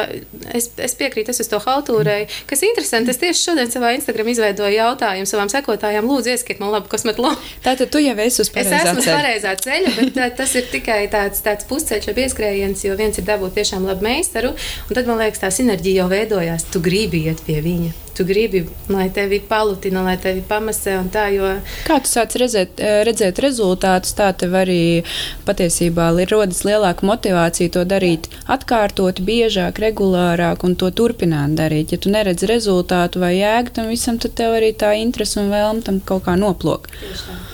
Speaker 3: es, es piekrītu, es uz to haltūrēju. Kas interesanti, es tieši šodien savā Instagram izveidoju jautājumu savām sekotājām, lūdzu, ieskiet man labu kosmetologu.
Speaker 1: Tātad tu jau esi uz pareizā ceļa. Es esmu uz
Speaker 3: pareizā ceļa, bet tā, tas ir tikai tāds, tāds pusceļš, pieskrējiens, jo viens ir dabūt tiešām labu meistaru, un tad man liekas, tā sinerģija jau veidojās, tu gribi iet pie viņa tu gribi, lai tevi palutina, lai tevi pamasē tā. Jo...
Speaker 1: Kā tu sāc redzēt, eh, redzēt rezultātus, tā tev arī patiesībā rodas lielāka motivācija to darīt atkārtot, biežāk, regulārāk un to turpināt darīt. Ja tu neredz rezultātu vai jēgu tam visam, tad tev arī tā interese un vēlme tam kaut kā noplok. Tieši tā.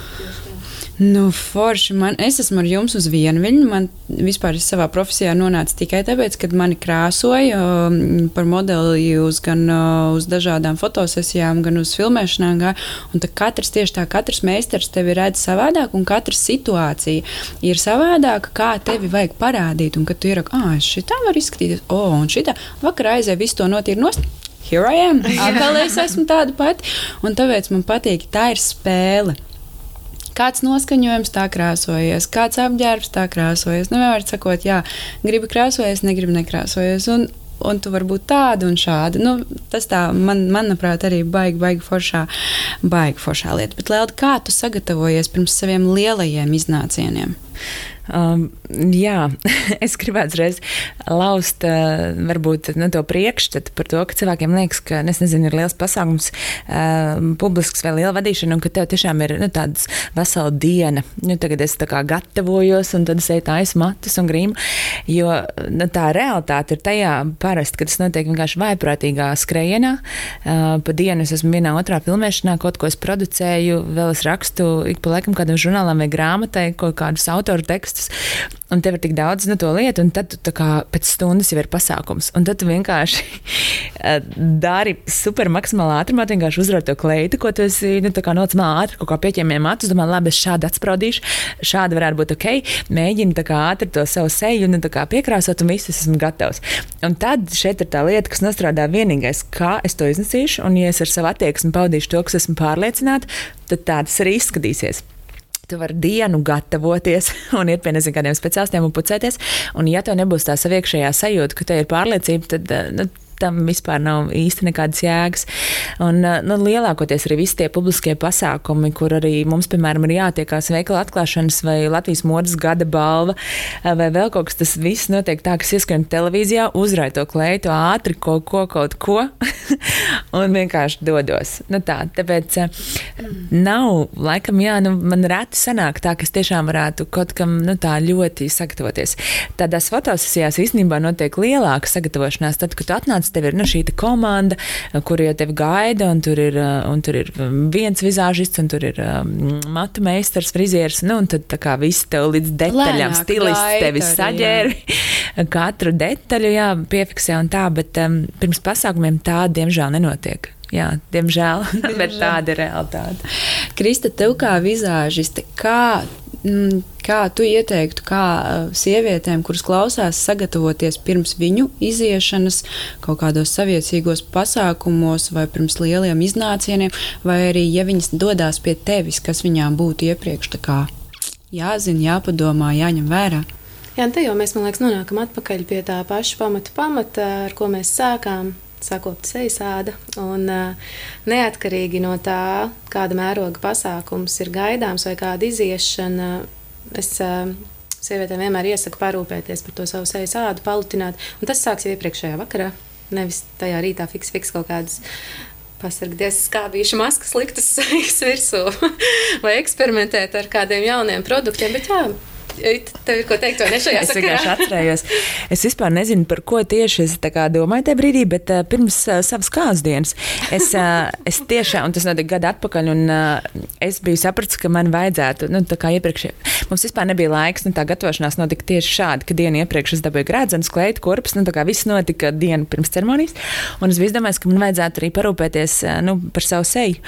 Speaker 1: Nu, forši. Man, es esmu ar jums uz vienu viļņu. Man vispār savā profesijā nonāca tikai tāpēc, ka mani krāsoja um, par modeli uz, gan uh, uz dažādām fotosesijām, gan uz filmēšanām. Un katrs tieši tā, katrs meistars tevi redz savādāk, un katra situācija ir savādāka, kā tevi vajag parādīt. Un kad tu ieraugi, ah, šitā var izskatīties, oh, un šitā vakarā aizēja visu to notīri nost. Here I am. Atkal es esmu tāda pati. Un tāpēc man patīk, tā ir spēle. Kāds noskaņojums tā krāsojies, kāds apģērbs tā krāsojies. Nu, vienmēr sakot, jā, gribi krāsojies, negribi nekrāsojies. Un, un tu vari būt tāda un šāda. Nu, tas tā, man, manuprāt, arī baigi, baigi foršā, baigi foršā lieta. Bet, Lēlda, kā tu sagatavojies pirms saviem lielajiem iznācieniem?
Speaker 2: Um, jā, es gribētu reiz laust uh, varbūt ne, to priekšstatu par to, ka cilvēkiem liekas, ka es nezinu, ir liels pasākums, uh, publisks vai liela vadīšana, un ka tev tiešām ir nu, tāda vesela diena. Nu, tagad es gatavojos, un tad es eju taisa matus un grīmu. Jo nu, tā realitāte ir tajā parasti, kad tas notiek vienkārši vaiprātīgā skrejienā. Uh, pa dienu es esmu vienā otrā filmēšanā, kaut ko es producēju, vēl es rakstu ik pa laikam kādam žurnālam vai grāmatai, kaut kādus autoru tekstus stāstus. Un tev ir tik daudz no to lietu, un tad tu kā pēc stundas jau ir pasākums. Un tad tu vienkārši eh, dari super maksimālā ātrumā, vienkārši uzrauj to kleitu, ko tu esi nu, nocīmē ātri, kaut kā pieķēmē matus. Domā, labi, es šādi atspraudīšu, šādi varētu būt ok. Mēģini ātri to savu seju nu, piekrāsot, un viss esmu gatavs. Un tad šeit ir tā lieta, kas nostrādā vienīgais, kā es to iznesīšu, un ja es ar savu attieksmi paudīšu to, kas esmu pārliecināta, tad tā tas arī izskatīsies. Tu vari dienu gatavoties un iet pie nezinu kādiem speciālistiem un pucēties. Un, ja tev nebūs tā saviekšējā sajūta, ka tev ir pārliecība, tad nu, tam vispār nav īsti nekādas jēgas. Un, nu, lielākoties arī visi tie publiskie pasākumi, kur arī mums, piemēram, ir jātiekās veikala atklāšanas vai Latvijas modes gada balva vai vēl kaut kas, tas viss notiek tā, ka es ieskrien televīzijā, uzrāju to kleitu ātri, kaut ko, kaut ko, un vienkārši dodos. Nu, tā, tāpēc nav, laikam, jā, nu, man reti sanāk tā, ka es tiešām varētu kaut kam nu, tā ļoti sagatavoties. Tādās fotosesijās īstenībā notiek lielāka sagatavošanās, tad, kad tu atnāc komats, tev ir nu, šī komanda, kur jau tevi gaida, un tur ir, un tur ir viens vizāžists, un tur ir um, matu meistars, frizieris, nu, un tad kā viss tev līdz detaļām Lēnāk stilists tevi saģēri, katru detaļu, jā, piefiksē un tā, bet um, pirms pasākumiem tā, diemžēl, nenotiek. Jā, diemžēl, diemžēl. bet tāda ir realitāte.
Speaker 1: Krista, tev kā vizāžiste, kā Mm, kā tu ieteiktu, kā uh, sievietēm, kuras klausās, sagatavoties pirms viņu iziešanas kaut kādos saviesīgos pasākumos vai pirms lieliem iznācieniem, vai arī, ja viņas dodas pie tevis, kas viņām būtu iepriekš jāzina, jāpadomā, jāņem vērā?
Speaker 3: Jā, te jau mēs, man liekas, nonākam atpakaļ pie tā paša pamata, pamata ar ko mēs sākām sakopta sejas āda. Un, neatkarīgi no tā, kāda mēroga pasākums ir gaidāms vai kāda iziešana, es sievietēm vienmēr iesaku parūpēties par to savu sejas ādu, palutināt. Un tas sāks jau iepriekšējā vakarā, nevis tajā rītā fiks, fiks kaut kādas. Pasargties, skābīšu maskas, liktas virsū, vai eksperimentēt ar kādiem jauniem produktiem. Bet jā, Tev ir ko teikt, vai ne šajā
Speaker 2: es vienkārši atcerējos. Es vispār nezinu, par ko tieši es domāju tajā brīdī, bet uh, pirms uh, savas kāzas dienas es, uh, es tiešām, un tas notika gadu atpakaļ, un uh, es biju sapratis, ka man vajadzētu, nu, tā kā iepriekš, mums vispār nebija laiks, nu, tā gatavošanās notika tieši šādi, ka dienu iepriekš es dabūju grēdzenes, kleitu, kurpes, nu, tā kā viss notika dienu pirms ceremonijas, un es biju domājis, ka man vajadzētu arī parūpēties, uh, nu, par savu seju.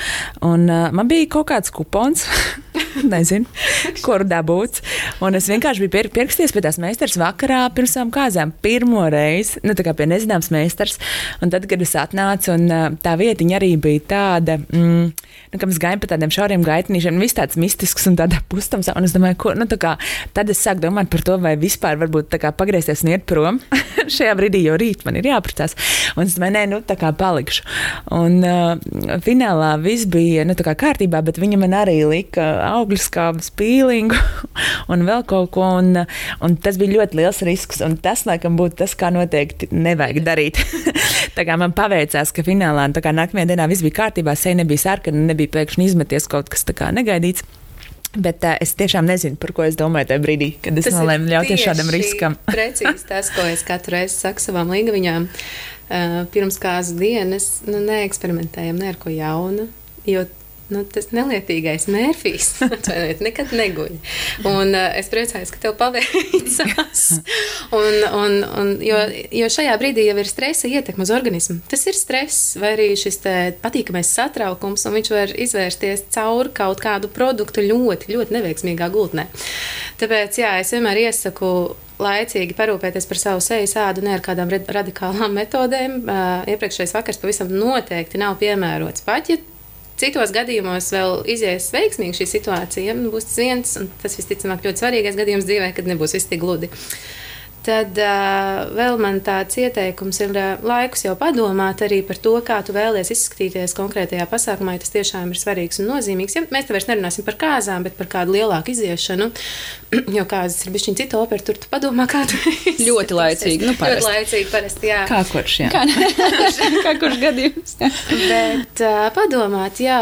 Speaker 2: Un uh, man bija kaut kāds kupons, nezinu, kuru dabūt, un es vienkārši biju pierakstījies pie tās meistars vakarā pirms savām kāzām. Pirmo reizi, nu, tā kā pie nezināmas meistars. Un tad, kad es atnācu, un tā vietiņa arī bija tāda, mm, nu, ka mēs gājām pa tādiem šauriem gaitnīšiem, viss tāds mistisks un tādā pustams. Un es domāju, ko, nu, kā, tad es sāku domāt par to, vai vispār varbūt kā, pagriezties un iet prom šajā brīdī, jo rīt man ir jāpratās. Un es domāju, nē, nu, tā kā palikšu. Un uh, finālā viss bija, nu, tā kā kārtībā, bet viņa man arī lika augļu skābes pīlingu un vēl kaut ko. Un, un tas bija ļoti liels risks. Un tas, laikam, būtu tas, kā noteikti nevajag darīt. tā kā man paveicās, ka finālā nākamajā dienā viss bija kārtībā, seja nebija sarkana, nebija pēkšņi izmeties kaut kas negaidīts. Bet uh, es tiešām nezinu, par ko es domāju tajā brīdī, kad es nolēmu ļauties šādam riskam.
Speaker 3: precīzi tas, ko es katru reizi saku savām līgaviņām. Uh, pirms kāzu dienas nu, neeksperimentējam ne ar ko jaunu, jo nu, tas nelietīgais mērfijs nekad neguļ. Un, uh, es priecājos, ka tev paveicās. un, un, un, jo, jo šajā brīdī jau ir stresa ietekme uz organismu. Tas ir stress vai arī šis patīkamais satraukums, un viņš var izvērsties caur kaut kādu produktu ļoti, ļoti neveiksmīgā gultnē. Tāpēc jā, es vienmēr iesaku laicīgi parūpēties par savu sejas ādu ne ar kādām radikālām metodēm. Uh, iepriekšējais vakars pavisam noteikti nav piemērots. Pat ja citos gadījumos vēl izies veiksmīgi šī situācija, nu, būs viens, un tas visticamāk ļoti svarīgais gadījums dzīvē, kad nebūs viss tik gludi. Tad uh, vēl man tāds ieteikums ir uh, laikus jau padomāt arī par to, kā tu vēlies izskatīties konkrētajā pasākumā, ja tas tiešām ir svarīgs un nozīmīgs. Ja mēs te vairs nerunāsim par kāzām, bet par kādu lielāku iziešanu, jo kāzas ir bišķiņ cita opera, tur tu padomā, kā tu
Speaker 1: Ļoti laicīgi, nu
Speaker 3: parasti. Ļoti laicīgi, parasti, jā.
Speaker 2: Kā kurš, jā.
Speaker 1: Kā, kā kurš gadījums.
Speaker 3: Bet uh, padomāt, jā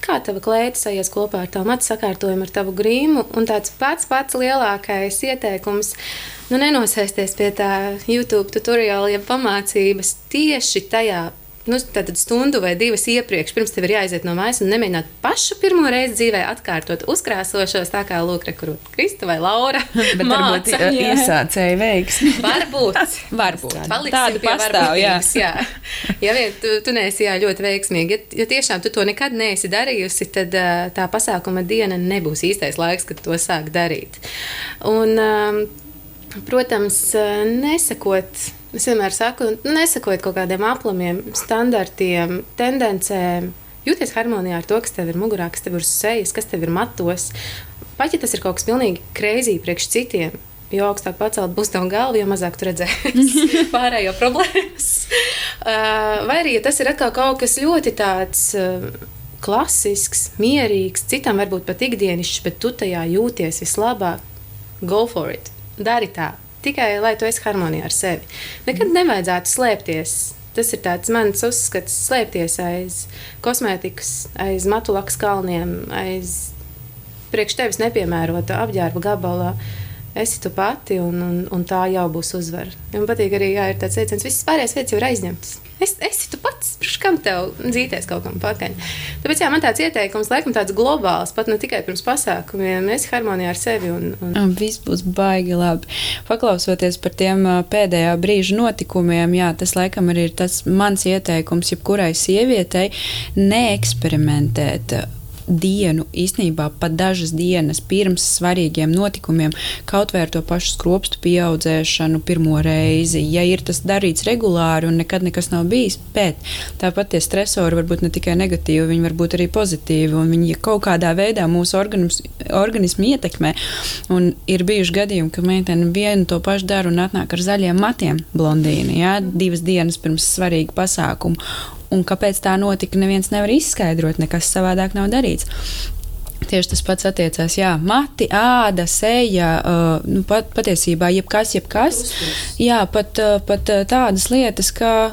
Speaker 3: kā tava kleita sajies kopā ar tavu matu sakārtojumu, ar tavu grīmu. Un tāds pats pats lielākais ieteikums nu, nenosēsties pie tā YouTube tutoriāla, ja pamācības tieši tajā nu, stundu vai divas iepriekš, pirms tev ir jāiziet no mājas un nemēģināt pašu pirmo reizi dzīvē atkārtot uzkrāsošos, tā kā Lūk, rekurūta Krista vai Laura.
Speaker 2: Bet varbūt iesācēji veiksmi.
Speaker 3: Varbūt.
Speaker 1: varbūt. Tāda pastāv, jā.
Speaker 3: jā. Ja vien tu, tu neesi jā, ļoti veiksmīgi, ja, ja tiešām tu to nekad neesi darījusi, tad uh, tā pasākuma diena nebūs īstais laiks, kad to sāk darīt. Un, um, protams, nesakot Es vienmēr saku, nesakojiet kaut kādiem aplamiem, standartiem, tendencēm. Jūties harmonijā ar to, kas tev ir mugurā, kas tev ir uz sejas, kas tev ir matos. pat ja tas ir kaut kas pilnīgi kreizī priekš citiem, jo augstāk pacelt būs tava galva, jo mazāk tu redzēsi pārējo problēmas. Uh, vai arī, ja tas ir atkal kaut kas ļoti tāds. Uh, klasisks, mierīgs, citam varbūt pat ikdienišķs, bet tu tajā jūties vislabāk. Go for it! Dari tā! Tikai lai tu esi harmonijā ar sevi. Nekad nevajadzētu slēpties. Tas ir mans uzskats, slēpties aiz kosmētikas, aiz matulakas kalniem, aiz priekš tevis nepiemērota apģērba gabalā. Esi tu pati, un, un, un tā jau būs uzvara. Man patīk arī, ja ir tāds teiciens, visas pārējās vietas jau ir aizņemtas. Es, esi tu pats, kam tev dzīties kaut kam pakaļ. Tāpēc jā, man tāds ieteikums, laikam, tāds globāls, pat ne tikai pirms pasākumiem, es harmonijā ar sevi. Un... un
Speaker 1: viss būs baigi labi. Paklausoties par tiem pēdējā brīža notikumiem, jā, tas laikam arī ir tas mans ieteikums, jebkurai sievietei neeksperimentēt dienu, īsnībā pat dažas dienas pirms svarīgiem notikumiem, kaut vai ar to pašu skropstu pieaudzēšanu pirmo reizi. Ja ir tas darīts regulāri un nekad nekas nav bijis, bet tāpat tie stresori var būt ne tikai negatīvi, viņi var būt arī pozitīvi, un viņi kaut kādā veidā mūsu organismu, organismu ietekmē. Un ir bijuši gadījumi, ka meitene vienu to pašu dara un atnāk ar zaļiem matiem blondīni, jā, divas dienas pirms svarīga pasākuma. Un kāpēc tā notika, neviens nevar izskaidrot, nekas savādāk nav darīts. Tieši tas pats attiecās, jā, mati, āda, seja, uh, nu, pat, patiesībā jebkas, jebkas. Jā, pat, uh, pat uh, tādas lietas, kā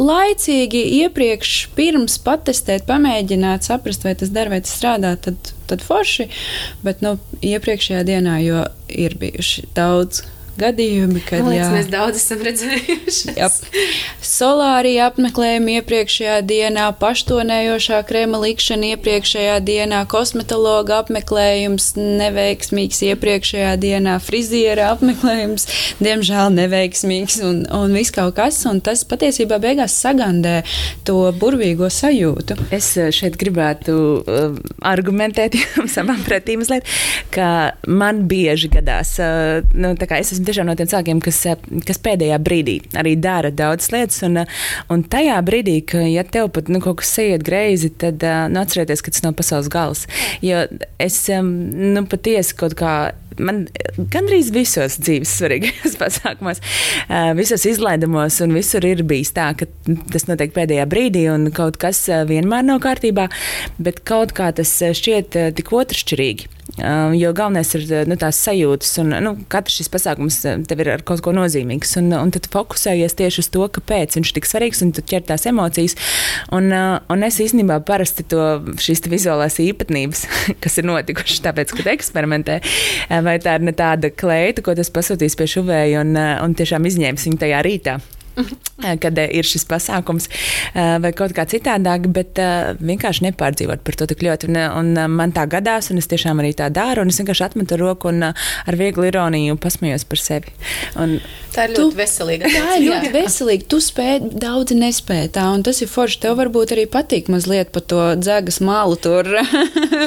Speaker 1: laicīgi iepriekš, pirms patestēt, pamēģināt, saprast, vai tas der, vai tas strādā, tad, tad forši. Bet nu, iepriekšējā dienā, jo ir bijuši daudz gadījumi, kad
Speaker 3: liekas, jā, mēs daudz esam redzējuši. Jā,
Speaker 1: solārija apmeklējumi iepriekšējā dienā, paštonējošā krēma likšana iepriekšējā dienā, kosmetologa apmeklējums neveiksmīgs iepriekšējā dienā, friziera apmeklējums diemžēl neveiksmīgs un, un viss kaut kas, un tas patiesībā beigās sagandē to burvīgo sajūtu.
Speaker 2: Es eh, šeit gribētu uh, argumentēt jums abām pretī mazliet, ka man bieži gadās, uh, nu, tā kā es esmu tiešām no tiem cilvēkiem, kas, eh, kas pēdējā brīdī arī dara daudzas lietas. Un, eh, un tajā brīdī, ka ja tev pat nu, kaut kas iet greizi, tad eh, nu, atcerieties, ka tas nav pasaules gals. Jo es nu, patiesi kaut kā man gandrīz visos dzīves svarīgākos pasākumos, visos izlaidumos, un visur ir bijis tā, ka tas notiek pēdējā brīdī, un kaut kas vienmēr nav kārtībā, bet kaut kā tas šķiet tik otršķirīgi. Jo galvenais ir nu, tās sajūtas, un nu, katrs šis pasākums tev ir ar kaut ko nozīmīgs. Un, un tad fokusējies tieši uz to, kāpēc viņš ir tik svarīgs, un tu ķer tās emocijas. Un, un es īstenībā parasti to šīs vizuālās īpatnības, kas ir notikušas, tāpēc, kad eksperimentē, vai tā ir tāda kleita, ko tas pasūtīs pie šuvēja, un, un tiešām izņēmis viņu tajā rītā. Eh, kad eh, ir šis pasākums, eh, vai kaut kā citādāk, bet vienkārši nepārdzīvot par to tik ļoti. Un, un man tā gadās, un es tiešām arī tā daru, un es vienkārši atmetu roku un ar vieglu ironiju pasmējos par sevi. Un,
Speaker 3: tā ir ļoti tu, veselīga.
Speaker 1: Tā ir ļoti veselīga. Tu spēj, daudzi nespēj tā, un tas ir forši. Tev varbūt arī patīk mazliet pa to dzēgas malu tur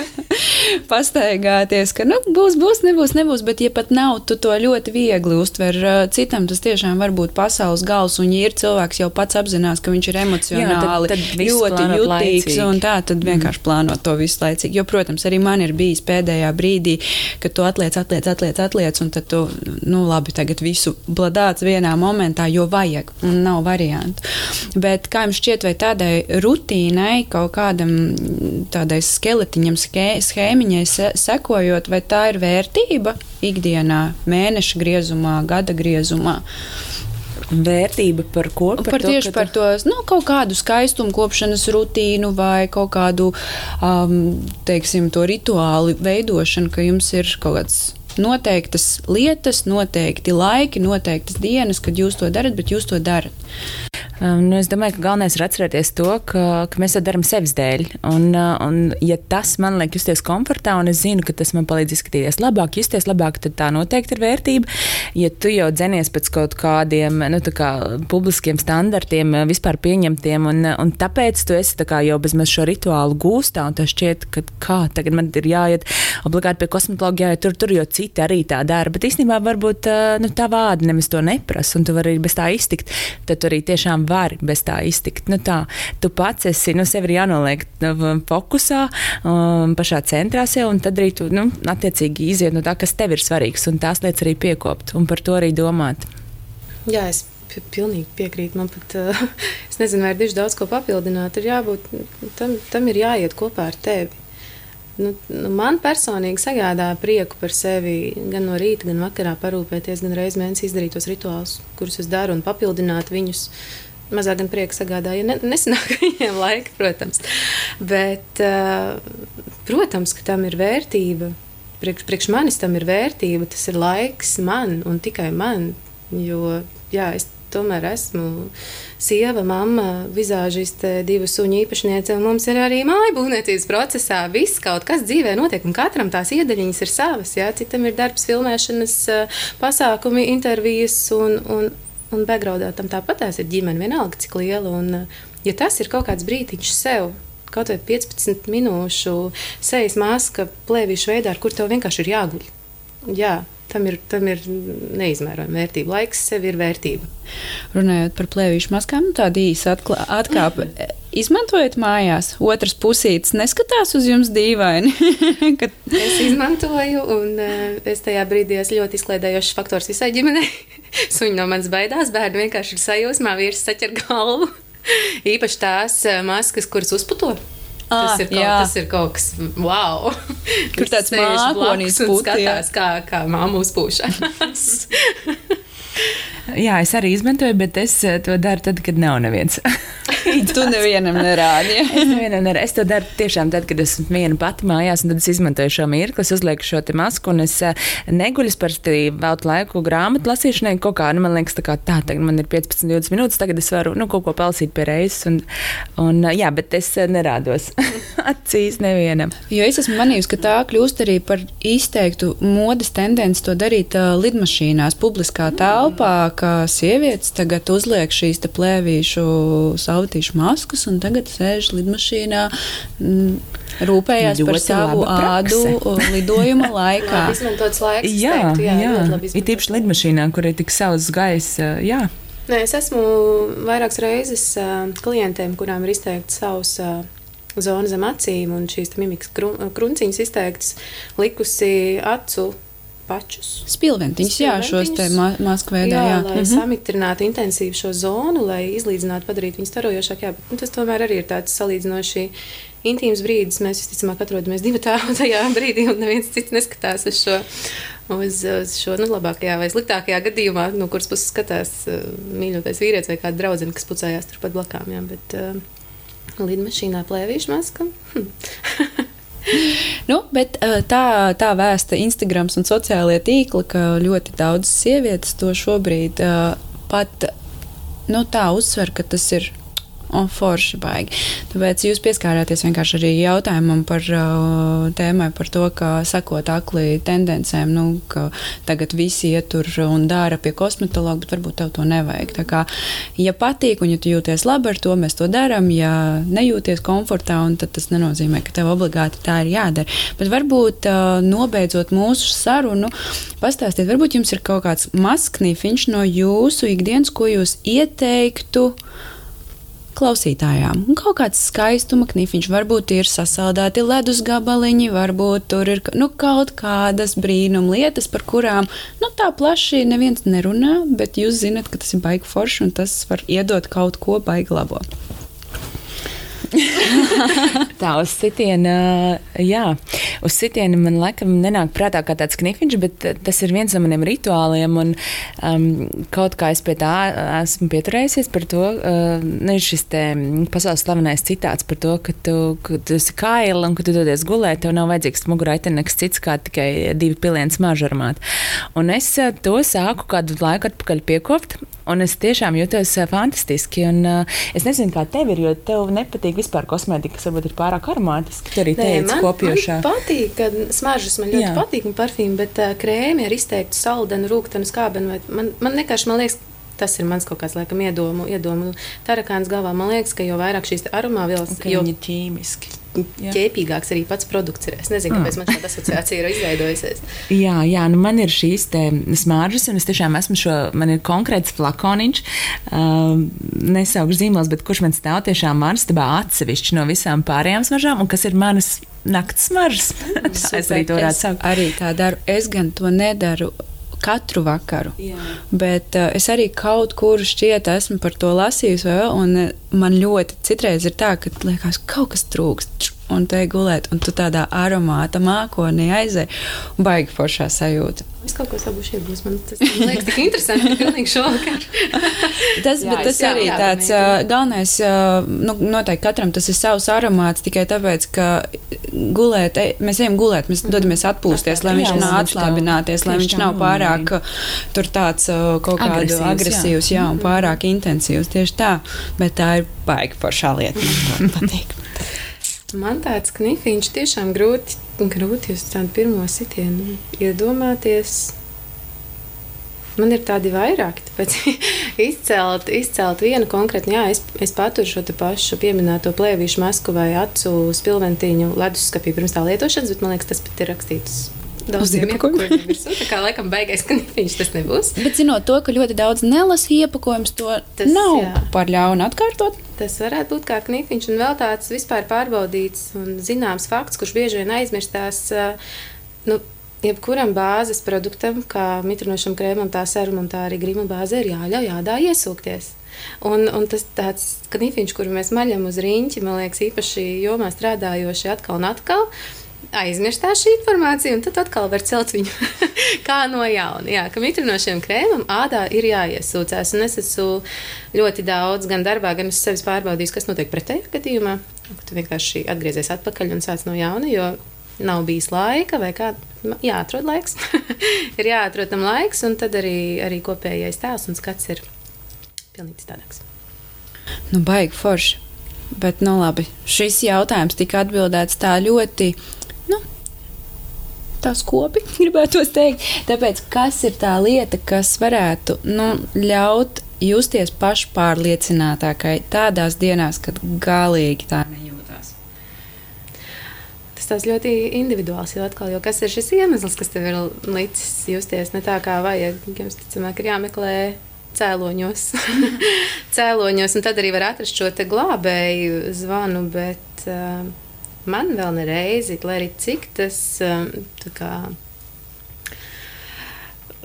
Speaker 1: pastaigāties, ka nu, būs, būs, nebūs, nebūs, bet ja pat nav, tu to ļoti viegli uztver. Citam tas tiešām var būt pasaules gals emocionāls, un ja ir cilvēks jau pats apzinās, ka viņš ir emocionāli Jā, tad, tad ļoti jutīgs, un tā tad mm. vienkārši plāno to visu laicīgi. Jo, protams, arī man ir bijis pēdējā brīdī, kad tu atliec, atliec, atliec, atliec, un tad tu, nu labi, tagad visu bladāts vienā momentā, jo vajag, un nav variantu. Bet kā jums šķiet, vai tādai rutīnai, kaut kādam tādai skeletiņam, schēmiņai se sekojot, vai tā ir vērtība ikdienā, mēneša griezumā, gada griezumā?
Speaker 2: Vērtība par ko?
Speaker 1: Par, par to, tieši par to nu, kaut kādu skaistumu kopšanas rutīnu vai kaut kādu, um, teiksim, to rituālu veidošanu, ka jums ir kaut kāds noteiktas lietas, noteikti laiki, noteiktas dienas, kad jūs to darat, bet jūs to darat.
Speaker 2: Um, nu, es domāju, ka galvenais ir atcerēties to, ka, ka mēs to darām sevis dēļ. Un, uh, un, ja tas man liek justies komfortā, un es zinu, ka tas man palīdz izskatīties labāk, justies labāk, tad tā noteikti ir vērtība. Ja tu jau dzenies pēc kaut kādiem nu, kā, publiskiem standartiem, uh, vispār pieņemtiem, un, uh, un tāpēc tu esi kā, jau bezmaz šo rituālu gūstā, un tas šķiet, ka kā tagad man ir jāiet obligāti pie kosmetologa, jāiet tur, tur, jo citi arī tā dara. Bet īstenībā varbūt nu, tā vārda nemaz to neprasa, un tu vari bez tā iztikt. Tad tu arī tiešām vari bez tā iztikt. Nu, tā, tu pats esi, nu, sev ir jānoliek nu, fokusā, um, pašā centrā sev, un tad arī tu, nu, attiecīgi iziet no tā, kas tev ir svarīgs, un tās lietas arī piekopt, un par to arī domāt.
Speaker 3: Jā, es pilnīgi piekrītu. Man pat, uh, es nezinu, vai ir diži daudz ko papildināt. Ir jābūt, tam, tam ir jāiet kopā ar tevi. Nu, nu, man personīgi sagādā prieku par sevi gan no rīta, gan vakarā parūpēties, gan reizes mēnesī izdarīt tos rituālus, kurus es daru, un papildināt viņus. Mazāk gan prieka sagādā, ja ne, nesanāk viņiem laika, protams. Bet, uh, protams, ka tam ir vērtība. Priekš, priekš manis tam ir vērtība. Tas ir laiks man un tikai man. Jo jā, es tomēr esmu sieva, mamma, vizāžiste, divu suņu īpašniece, mums ir arī māja būvniecības procesā. Viss kaut kas dzīvē notiek, un katram tās iedaļiņas ir savas. Jā. Citam ir darbs, filmēšanas, pasākumi, intervijas, un, un, un backgroundā tam tāpat tās ir ģimene, vienalga cik liela. Un, ja tas ir kaut kāds brītiņš sev, kaut vai 15 minūšu sejas maska, plēvīšu veidā, ar kur tev vienkārši ir jāguļ. Jā, tam ir, tam ir neizmērojama vērtība. Laiks sev ir vērtība.
Speaker 1: Runājot par plēvīšu maskām, tāda īsa atkāpe. Izmantojot mājās, otrs pusītis neskatās uz jums dīvaini.
Speaker 3: Kad... Es izmantoju, un uh, es tajā brīdī esmu ļoti izklaidējošs faktors visai ģimenei. Suņi no manis baidās, bērni vienkārši ir sajūsmā, vīrs saķer galvu. Īpaši tās uh, maskas, kuras uzputo. Tas, ir kaut, jā. tas ir kaut kas, wow!
Speaker 1: Kur tāds mākslinieks
Speaker 3: skatās, kā, kā māmu uzpūšās.
Speaker 2: Jā, es arī izmantoju, bet es eh, to daru tad, kad nav neviens.
Speaker 1: tu nevienam nerādi.
Speaker 2: Es, nevienam nerādi. es to daru tiešām tad, kad esmu viena pati mājās, un tad es izmantoju šo mirkli, es uzlieku šo masku, un es eh, neguļu parasti veltu laiku grāmatu lasīšanai. Kaut kā, nu, man liekas, tā, kā, tā tagad man ir 15, 20 minūtes, tagad es varu nu, kaut ko palasīt pie reizes. Un, un, eh, jā, bet es nerādos acīs nevienam.
Speaker 1: Jo es esmu manījusi, ka tā kļūst arī par izteiktu modes tendenci to darīt uh, lidmašīnās, publiskā telpā ka sievietes tagad uzliek šīs plēvīšu, sautīšu maskas un tagad sēž lidmašīnā. Mm, Rūpējās ļoti par savu ādu lidojuma laikā.
Speaker 3: Izmantots laiks.
Speaker 2: Jā, teiktu, jā, jā. ir tīpaši lidmašīnā, kur ir tik savs gaiss. Jā.
Speaker 3: Nē, es esmu vairākas reizes klientiem, kurām ir izteikts savs zona zem acīm, un šīs mimikas krunciņas izteiktas, likusi acu pačus.
Speaker 1: Spilventiņus, jā, šos te masku veidā.
Speaker 3: Jā, jā. lai mm -hmm. samitrinātu intensīvi šo zonu, lai izlīdzinātu, padarītu viņu starojošāk. Jā, bet nu, tas tomēr arī ir tāds salīdzinoši intīms brīdis. Mēs visticamāk atrodamies divi tajā brīdī, un neviens cits neskatās uz šo. Uz, uz šo nu, labākajā vai sliktākajā gadījumā, no kuras puses skatās uh, mīļotais vīrietis vai kāda draudzene, kas pucējās turpat blakām. Jā, bet uh, lidmašīnā plēvīšu maska. Hm.
Speaker 1: nu, bet tā, tā vēsta Instagram un sociālie tīkli, ka ļoti daudz sievietes to šobrīd pat nu, tā uzsver, ka tas ir Un forši baigi. Tāpēc jūs pieskārāties vienkārši arī jautājumam par uh, tēmai par to, ka sakot akli tendencēm, nu, ka tagad visi iet tur un dara pie kosmetologa, bet varbūt tev to nevajag. Tā kā, ja patīk un ja tu jūties labi ar to, mēs to darām. Ja nejūties komfortā, tad tas nenozīmē, ka tev obligāti tā ir jādara. Bet varbūt uh, nobeidzot mūsu sarunu, pastāstiet, varbūt jums ir kaut kāds masknīfiņš no jūsu ikdienas, ko jūs ieteiktu klausītājām. Un kaut kāds skaistuma knifiņš, varbūt ir sasaldēti ledus gabaliņi, varbūt tur ir nu, kaut kādas brīnum lietas, par kurām nu, tā plaši neviens nerunā, bet jūs zinat, ka tas ir baigi forši un tas var iedot kaut ko baigi labo.
Speaker 2: tā uz sitiena, jā, uz sitiena man laikam nenāk prātā kā tāds knifiņš, bet tas ir viens no maniem rituāliem. Un, um, kaut kā es pie tā esmu pieturējusies par to, uh, ne šis te pasaules slavenais citāts par to, ka tu, ka tu esi kaila un ka tu dodies gulēt, tev nav vajadzīgs mugurā nekas cits kā tikai divi pilieni smaržu armāti. Un es uh, to sāku kādu laiku atpakaļ piekopt, un es tiešām jūtos fantastiski. Un, uh, es nezinu, kā tev ir, jo tev nepatīk vispār kosmētika, kas varbūt ir pārāk aromātiska. Tu arī teici, kopjošā.
Speaker 3: Man patīk, ka smaržas man ļoti Jā. patīk un parfīmi, bet uh, krēmi ar izteiktu saldenu, rūgtenu, skābenu. Man, man vienkārši, man liekas, Tas ir mans kaut kāds laikam, iedomu, iedomu tarakāns galvā. Man liekas, ka jo vairāk šīs aromāvielas,
Speaker 2: okay, jo ķīmiski.
Speaker 3: Ķēpīgāks arī pats produkts ir. Es nezinu, kāpēc man šāda asociācija ir izveidojusies.
Speaker 2: Jā, jā nu man ir šīs smaržas, un es tiešām esmu šo, man ir konkrēts flakoniņš, uh, nesaukšu zīmols, bet kurš man stāv tiešām manstabā atsevišķi no visām pārējām smaržām, un kas ir manas naktas smaržas. tā es arī to varētu saukt.
Speaker 1: Arī tā daru. Es gan to nedaru katru vakaru. Jā. Bet uh, es arī kaut kur šķiet, esmu par to lasījusi, un uh, man ļoti citreiz ir tā, ka liekas, kaut kas trūkst. Un te gulēt, un tu tādā aromāta mākonī aizēji, un baigi foršā sajūta.
Speaker 3: Es kaut ko šeit būs. Man tas man liekas tik interesanti, ka pilnīgi šovakar.
Speaker 1: tas, jā, tas jā, arī jā, tāds uh, galvenais, nu, noteikti katram tas ir savs aromāts, tikai tāpēc, ka gulēt, e, mēs ejam gulēt, mēs dodamies atpūsties, lai viņš nav atslābināties, lai viņš nav pārāk tur tāds kaut kādu agresīvs, jā, un pārāk intensīvs. Tieši tā, bet tā ir baigi foršā lieta. Man patīk.
Speaker 3: Man tāds knifiņš tiešām grūti, grūti uz tādu pirmo sitienu iedomāties. Man ir tādi vairāki, tāpēc izcelt, izcelt vienu konkrēti. Jā, es, es paturu šo pašu pieminēto plēvīšu masku vai acu spilventiņu leduskapī pirms tā lietošanas, bet man liekas, tas pat ir rakstīts daudziem iepakojumu virsū. Tā kā laikam baigais knifiņš tas nebūs.
Speaker 1: Bet zinot to, ka ļoti daudz nelasa iepakojums, to tas, nav jā. par ļaunu atkārtot.
Speaker 3: Tas varētu būt kā knifiņš un vēl tāds vispār pārbaudīts un zināms fakts, kurš bieži vien aizmirstās. Nu, Jebkuram bāzes produktam, kā mitrinošam krēmam, tā serumam, tā arī grima bāze, ir jāļauj ādā iesūkties. Un, un tas tāds knifiņš, kuru mēs maļam uz rīņķi, man liekas, īpaši jomā strādājoši atkal un atkal, uh, aizmirstās šī informācija, un tad atkal var celt viņu kā no jauna. Jā, ka mitrinošiem krēmam ādā ir jāiesūcās, un es esmu ļoti daudz gan darbā, gan uz sevis pārbaudījis, kas notiek pretējā gadījumā. Tu vienkārši atgriezies atpakaļ un sāc no jauna, jo nav bijis laika, vai kā jāatrod laiks. ir jāatrod tam laiks, un tad arī, arī kopējais tēls un skats ir pilnīgi citādāks.
Speaker 1: Nu, baigi forši. Bet, nu, labi, šis jautājums tika atbildēts tā ļoti tā skopi, gribētu teikt. Tāpēc, kas ir tā lieta, kas varētu nu, ļaut justies pašpārliecinātākai tādās dienās, kad galīgi tā nejūtās?
Speaker 3: Tas tas ļoti individuāls jau atkal, jo kas ir šis iemesls, kas tev ir licis justies ne tā, kā vajag. Jums, ticamāk, ir jāmeklē cēloņos. cēloņos, un tad arī var atrast šo glābēju zvanu, bet uh, man vēl nereizi, lai arī cik tas um, kā,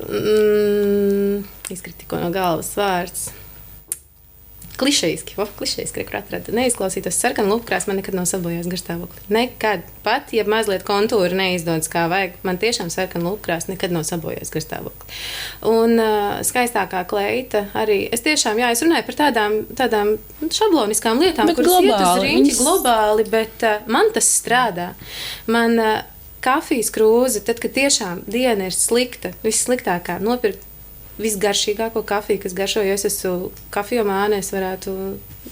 Speaker 3: mm, izkrita no galvas vārds klišejiski, oh, klišejiski, kur atrada. Neizklausītos sarkanu lupkrās, man nekad nav sabojājis garstāvokli. Nekad, pat ja mazliet kontūri neizdodas kā vajag, man tiešām sarkanu lupkrās nekad nav sabojājis garstāvokli. Un uh, skaistākā kleita arī, es tiešām, jā, es runāju par tādām, tādām šabloniskām lietām,
Speaker 1: bet kuras globāli, iet uz
Speaker 3: riņķi globāli, bet uh, man tas strādā. Man, uh, kafijas krūze, tad, kad tiešām diena ir slikta, vissliktākā, nopirkt visgaršīgāko kafiju, kas garšo. Ja es esmu kafijomāne, es varētu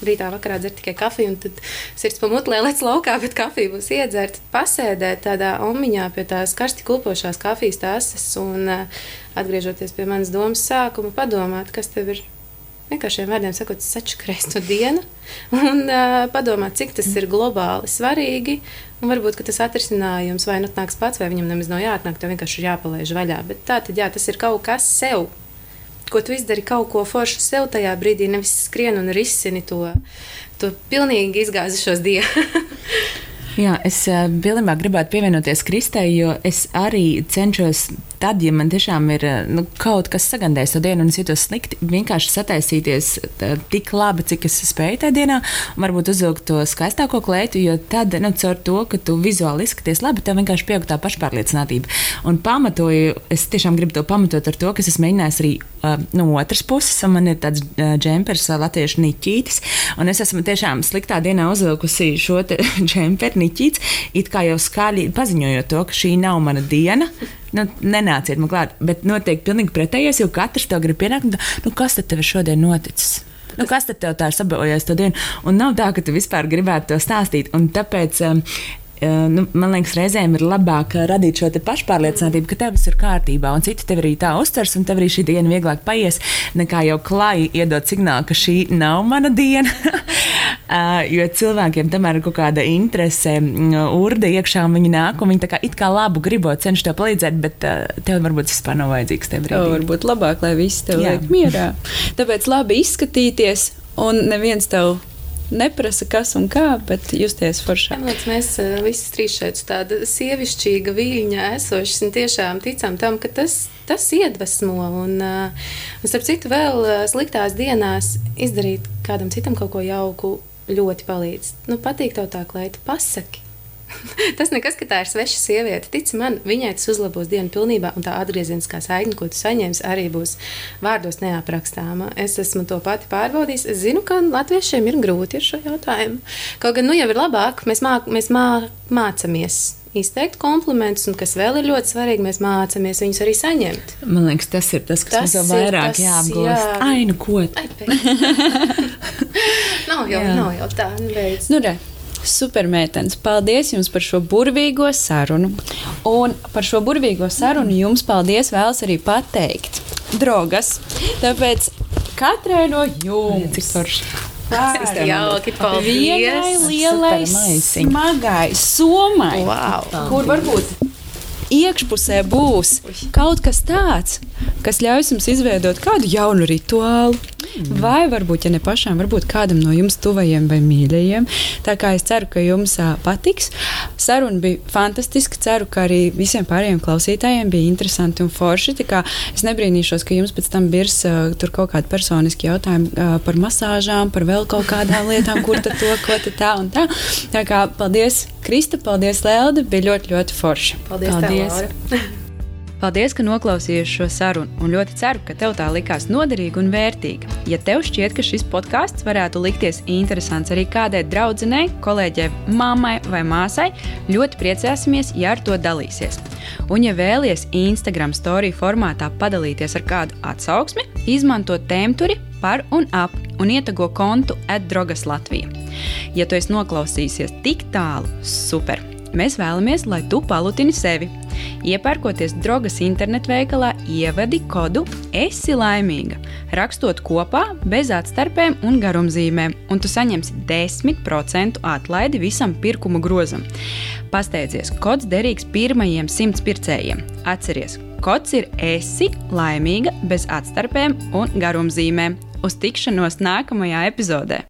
Speaker 3: rītā vakarā dzert tikai kafiju, un tad sirds pamutlē lec laukā, bet kafija būs iedzerta. Pasēdēt tādā omiņā pie tās karsti kulpošās kafijas tāsas un uh, atgriežoties pie manas domas sākuma, padomāt, kas tev ir. Vienkāršiem vārdiem sakot, sačakarēs to dienu un uh, padomāt, cik tas ir globāli svarīgi. Varbūt tas atrisinājums vai nu atnāks pats, vai viņam nemaz nav jāatnāk, tev vienkārši ir jāpalaiž vaļā. Bet tā tad, jā, tas ir kaut kas sev ko tu izdari kaut ko foršu sev tajā brīdī, nevis skrien un risini to, to pilnīgi izgāzušos dienu.
Speaker 2: Jā, es uh, pilnībā gribētu pievienoties Kristē, jo es arī cenšos tad, ja man tiešām ir eh, nu, kaut kas sagandējis to dienu un jūtos slikti, vienkārši sataisīties tā, tik labi, cik es spēju tajā dienā, un varbūt uzvilkt to skaistāko klētu, jo tad, nu, caur to, ka tu vizuāli izskaties labi, tev vienkārši pieaug tā pašpārliecinātība. Un pamatoju, es tiešām gribu to pamatot ar to, ka es mēģināju arī uh, no otras puses, un man ir tāds uh, džempers, uh, latviešu niķītis, un es esmu tiešām sliktā dienā uzvilkusi šo džemperu niķītis, it kā jau skaļi paziņojot to, ka šī nav mana diena nu, nenāciet man klāt. Bet notiek pilnīgi pretējais, jo katrs to grib pienākt. Nu, kas tad tev šodien noticis? Nu, kas tad tev tā ir sabojājis to dienu? Un nav tā, ka tu vispār gribētu to stāstīt. Un tāpēc um, nu, man liekas, reizēm ir labāk radīt šo pašpārliecinātību, ka tev viss ir kārtībā, un citi tev arī tā uztvers, un tev arī šī diena vieglāk paies, nekā jau klāji iedot signālu, ka šī nav mana diena. jo cilvēkiem tomēr ir kaut kāda interese, urda iekšā, un viņi nāk, un viņi tā kā it kā labu gribot cenšas tev palīdzēt, bet tev varbūt vispār nav vajadzīgs tev brīdī.
Speaker 1: Varbūt labāk, lai viss tev liek mierā. Tāpēc labi izskatīties, un neviens tev neprasa, kas un kā, bet justies foršā.
Speaker 3: Kāpēc mēs uh, visi trīs šeit tāda sievišķīga viļņa esošas un tiešām ticam tam, ka tas, tas iedvesmo un, uh, un starp citu vēl uh, sliktās dienās izdarīt kādam citam kaut ko jauku ļoti palīdz. Nu, patīk tev tā kleita, pasaki. tas nekas, ka tā ir sveša sieviete. Tici man, viņai tas uzlabos dienu pilnībā, un tā atgriezeniskā saikne, ko tu saņemsi, arī būs vārdos neaprakstāma. Es esmu to pati pārbaudījis. Es zinu, ka latviešiem ir grūti ar šo jautājumu. Kaut gan nu jau ir labāk, mēs, mā, mēs mā, mācāmies izteikt komplimentus, un kas vēl ir ļoti svarīgi, mēs mācāmies viņus arī saņemt.
Speaker 2: Man liekas, tas ir tas, kas mums vēl vairāk tas, jāapgūst. Jā. Ai, nu ko? Ai,
Speaker 3: nav jau, jā. nav jau tā, nu beidz.
Speaker 1: Nu, re. Supermētens, paldies jums par šo burvīgo sarunu. Un par šo burvīgo sarunu jums paldies vēlas arī pateikt drogas. Tāpēc katrai no jums.
Speaker 2: Cik forši.
Speaker 3: Tas ir jauki. Paldies!
Speaker 1: Vienai lielai, smagai somai,
Speaker 3: wow.
Speaker 1: kur varbūt iekšpusē būs kaut kas tāds, kas ļaus jums izveidot kādu jaunu rituālu. Mm. Vai varbūt, ja ne pašām, varbūt kādam no jums tuvajiem vai mīļajiem. Tā kā es ceru, ka jums uh, patiks. Saruna bija fantastiska. Ceru, ka arī visiem pārējiem klausītājiem bija interesanti un forši. Es nebrīnīšos, ka jums pēc tam birs uh, tur kaut kādi personiski jautājumi uh, par masāžām, par vēl kaut kādām lietām, kur tad to, ko tad tā un tā. Tā kā paldies, Krista, paldies, Lelde. Bija ļoti, ļoti forši.
Speaker 3: Paldies! paldies. Tev,
Speaker 1: Paldies, ka noklausījies šo sarunu, un ļoti ceru, ka tev tā likās noderīga un vērtīga. Ja tev šķiet, ka šis podkāsts varētu likties interesants arī kādai draudzenei, kolēģei, mammai vai māsai, ļoti priecāsimies, ja ar to dalīsies. Un, ja vēlaties Instagram storiju formātā padalīties ar kādu atsauksmi, izmanto tēmturi par un ap un ietago kontu atdrogas Latvija. Ja tu esi noklausījies tik tālu, super! Mēs vēlamies, lai tu palutini sevi. Iepērkoties drogas internetveikalā, ievadi kodu Esi laimīga, rakstot kopā bez atstarpēm un garumzīmēm, un tu saņemsi 10% atlaidi visam pirkuma grozam. Pasteidzies, kods derīgs pirmajiem simts pircējiem. Atceries, kods ir Esi laimīga bez atstarpēm un garumzīmēm. Uz tikšanos nākamajā epizodē!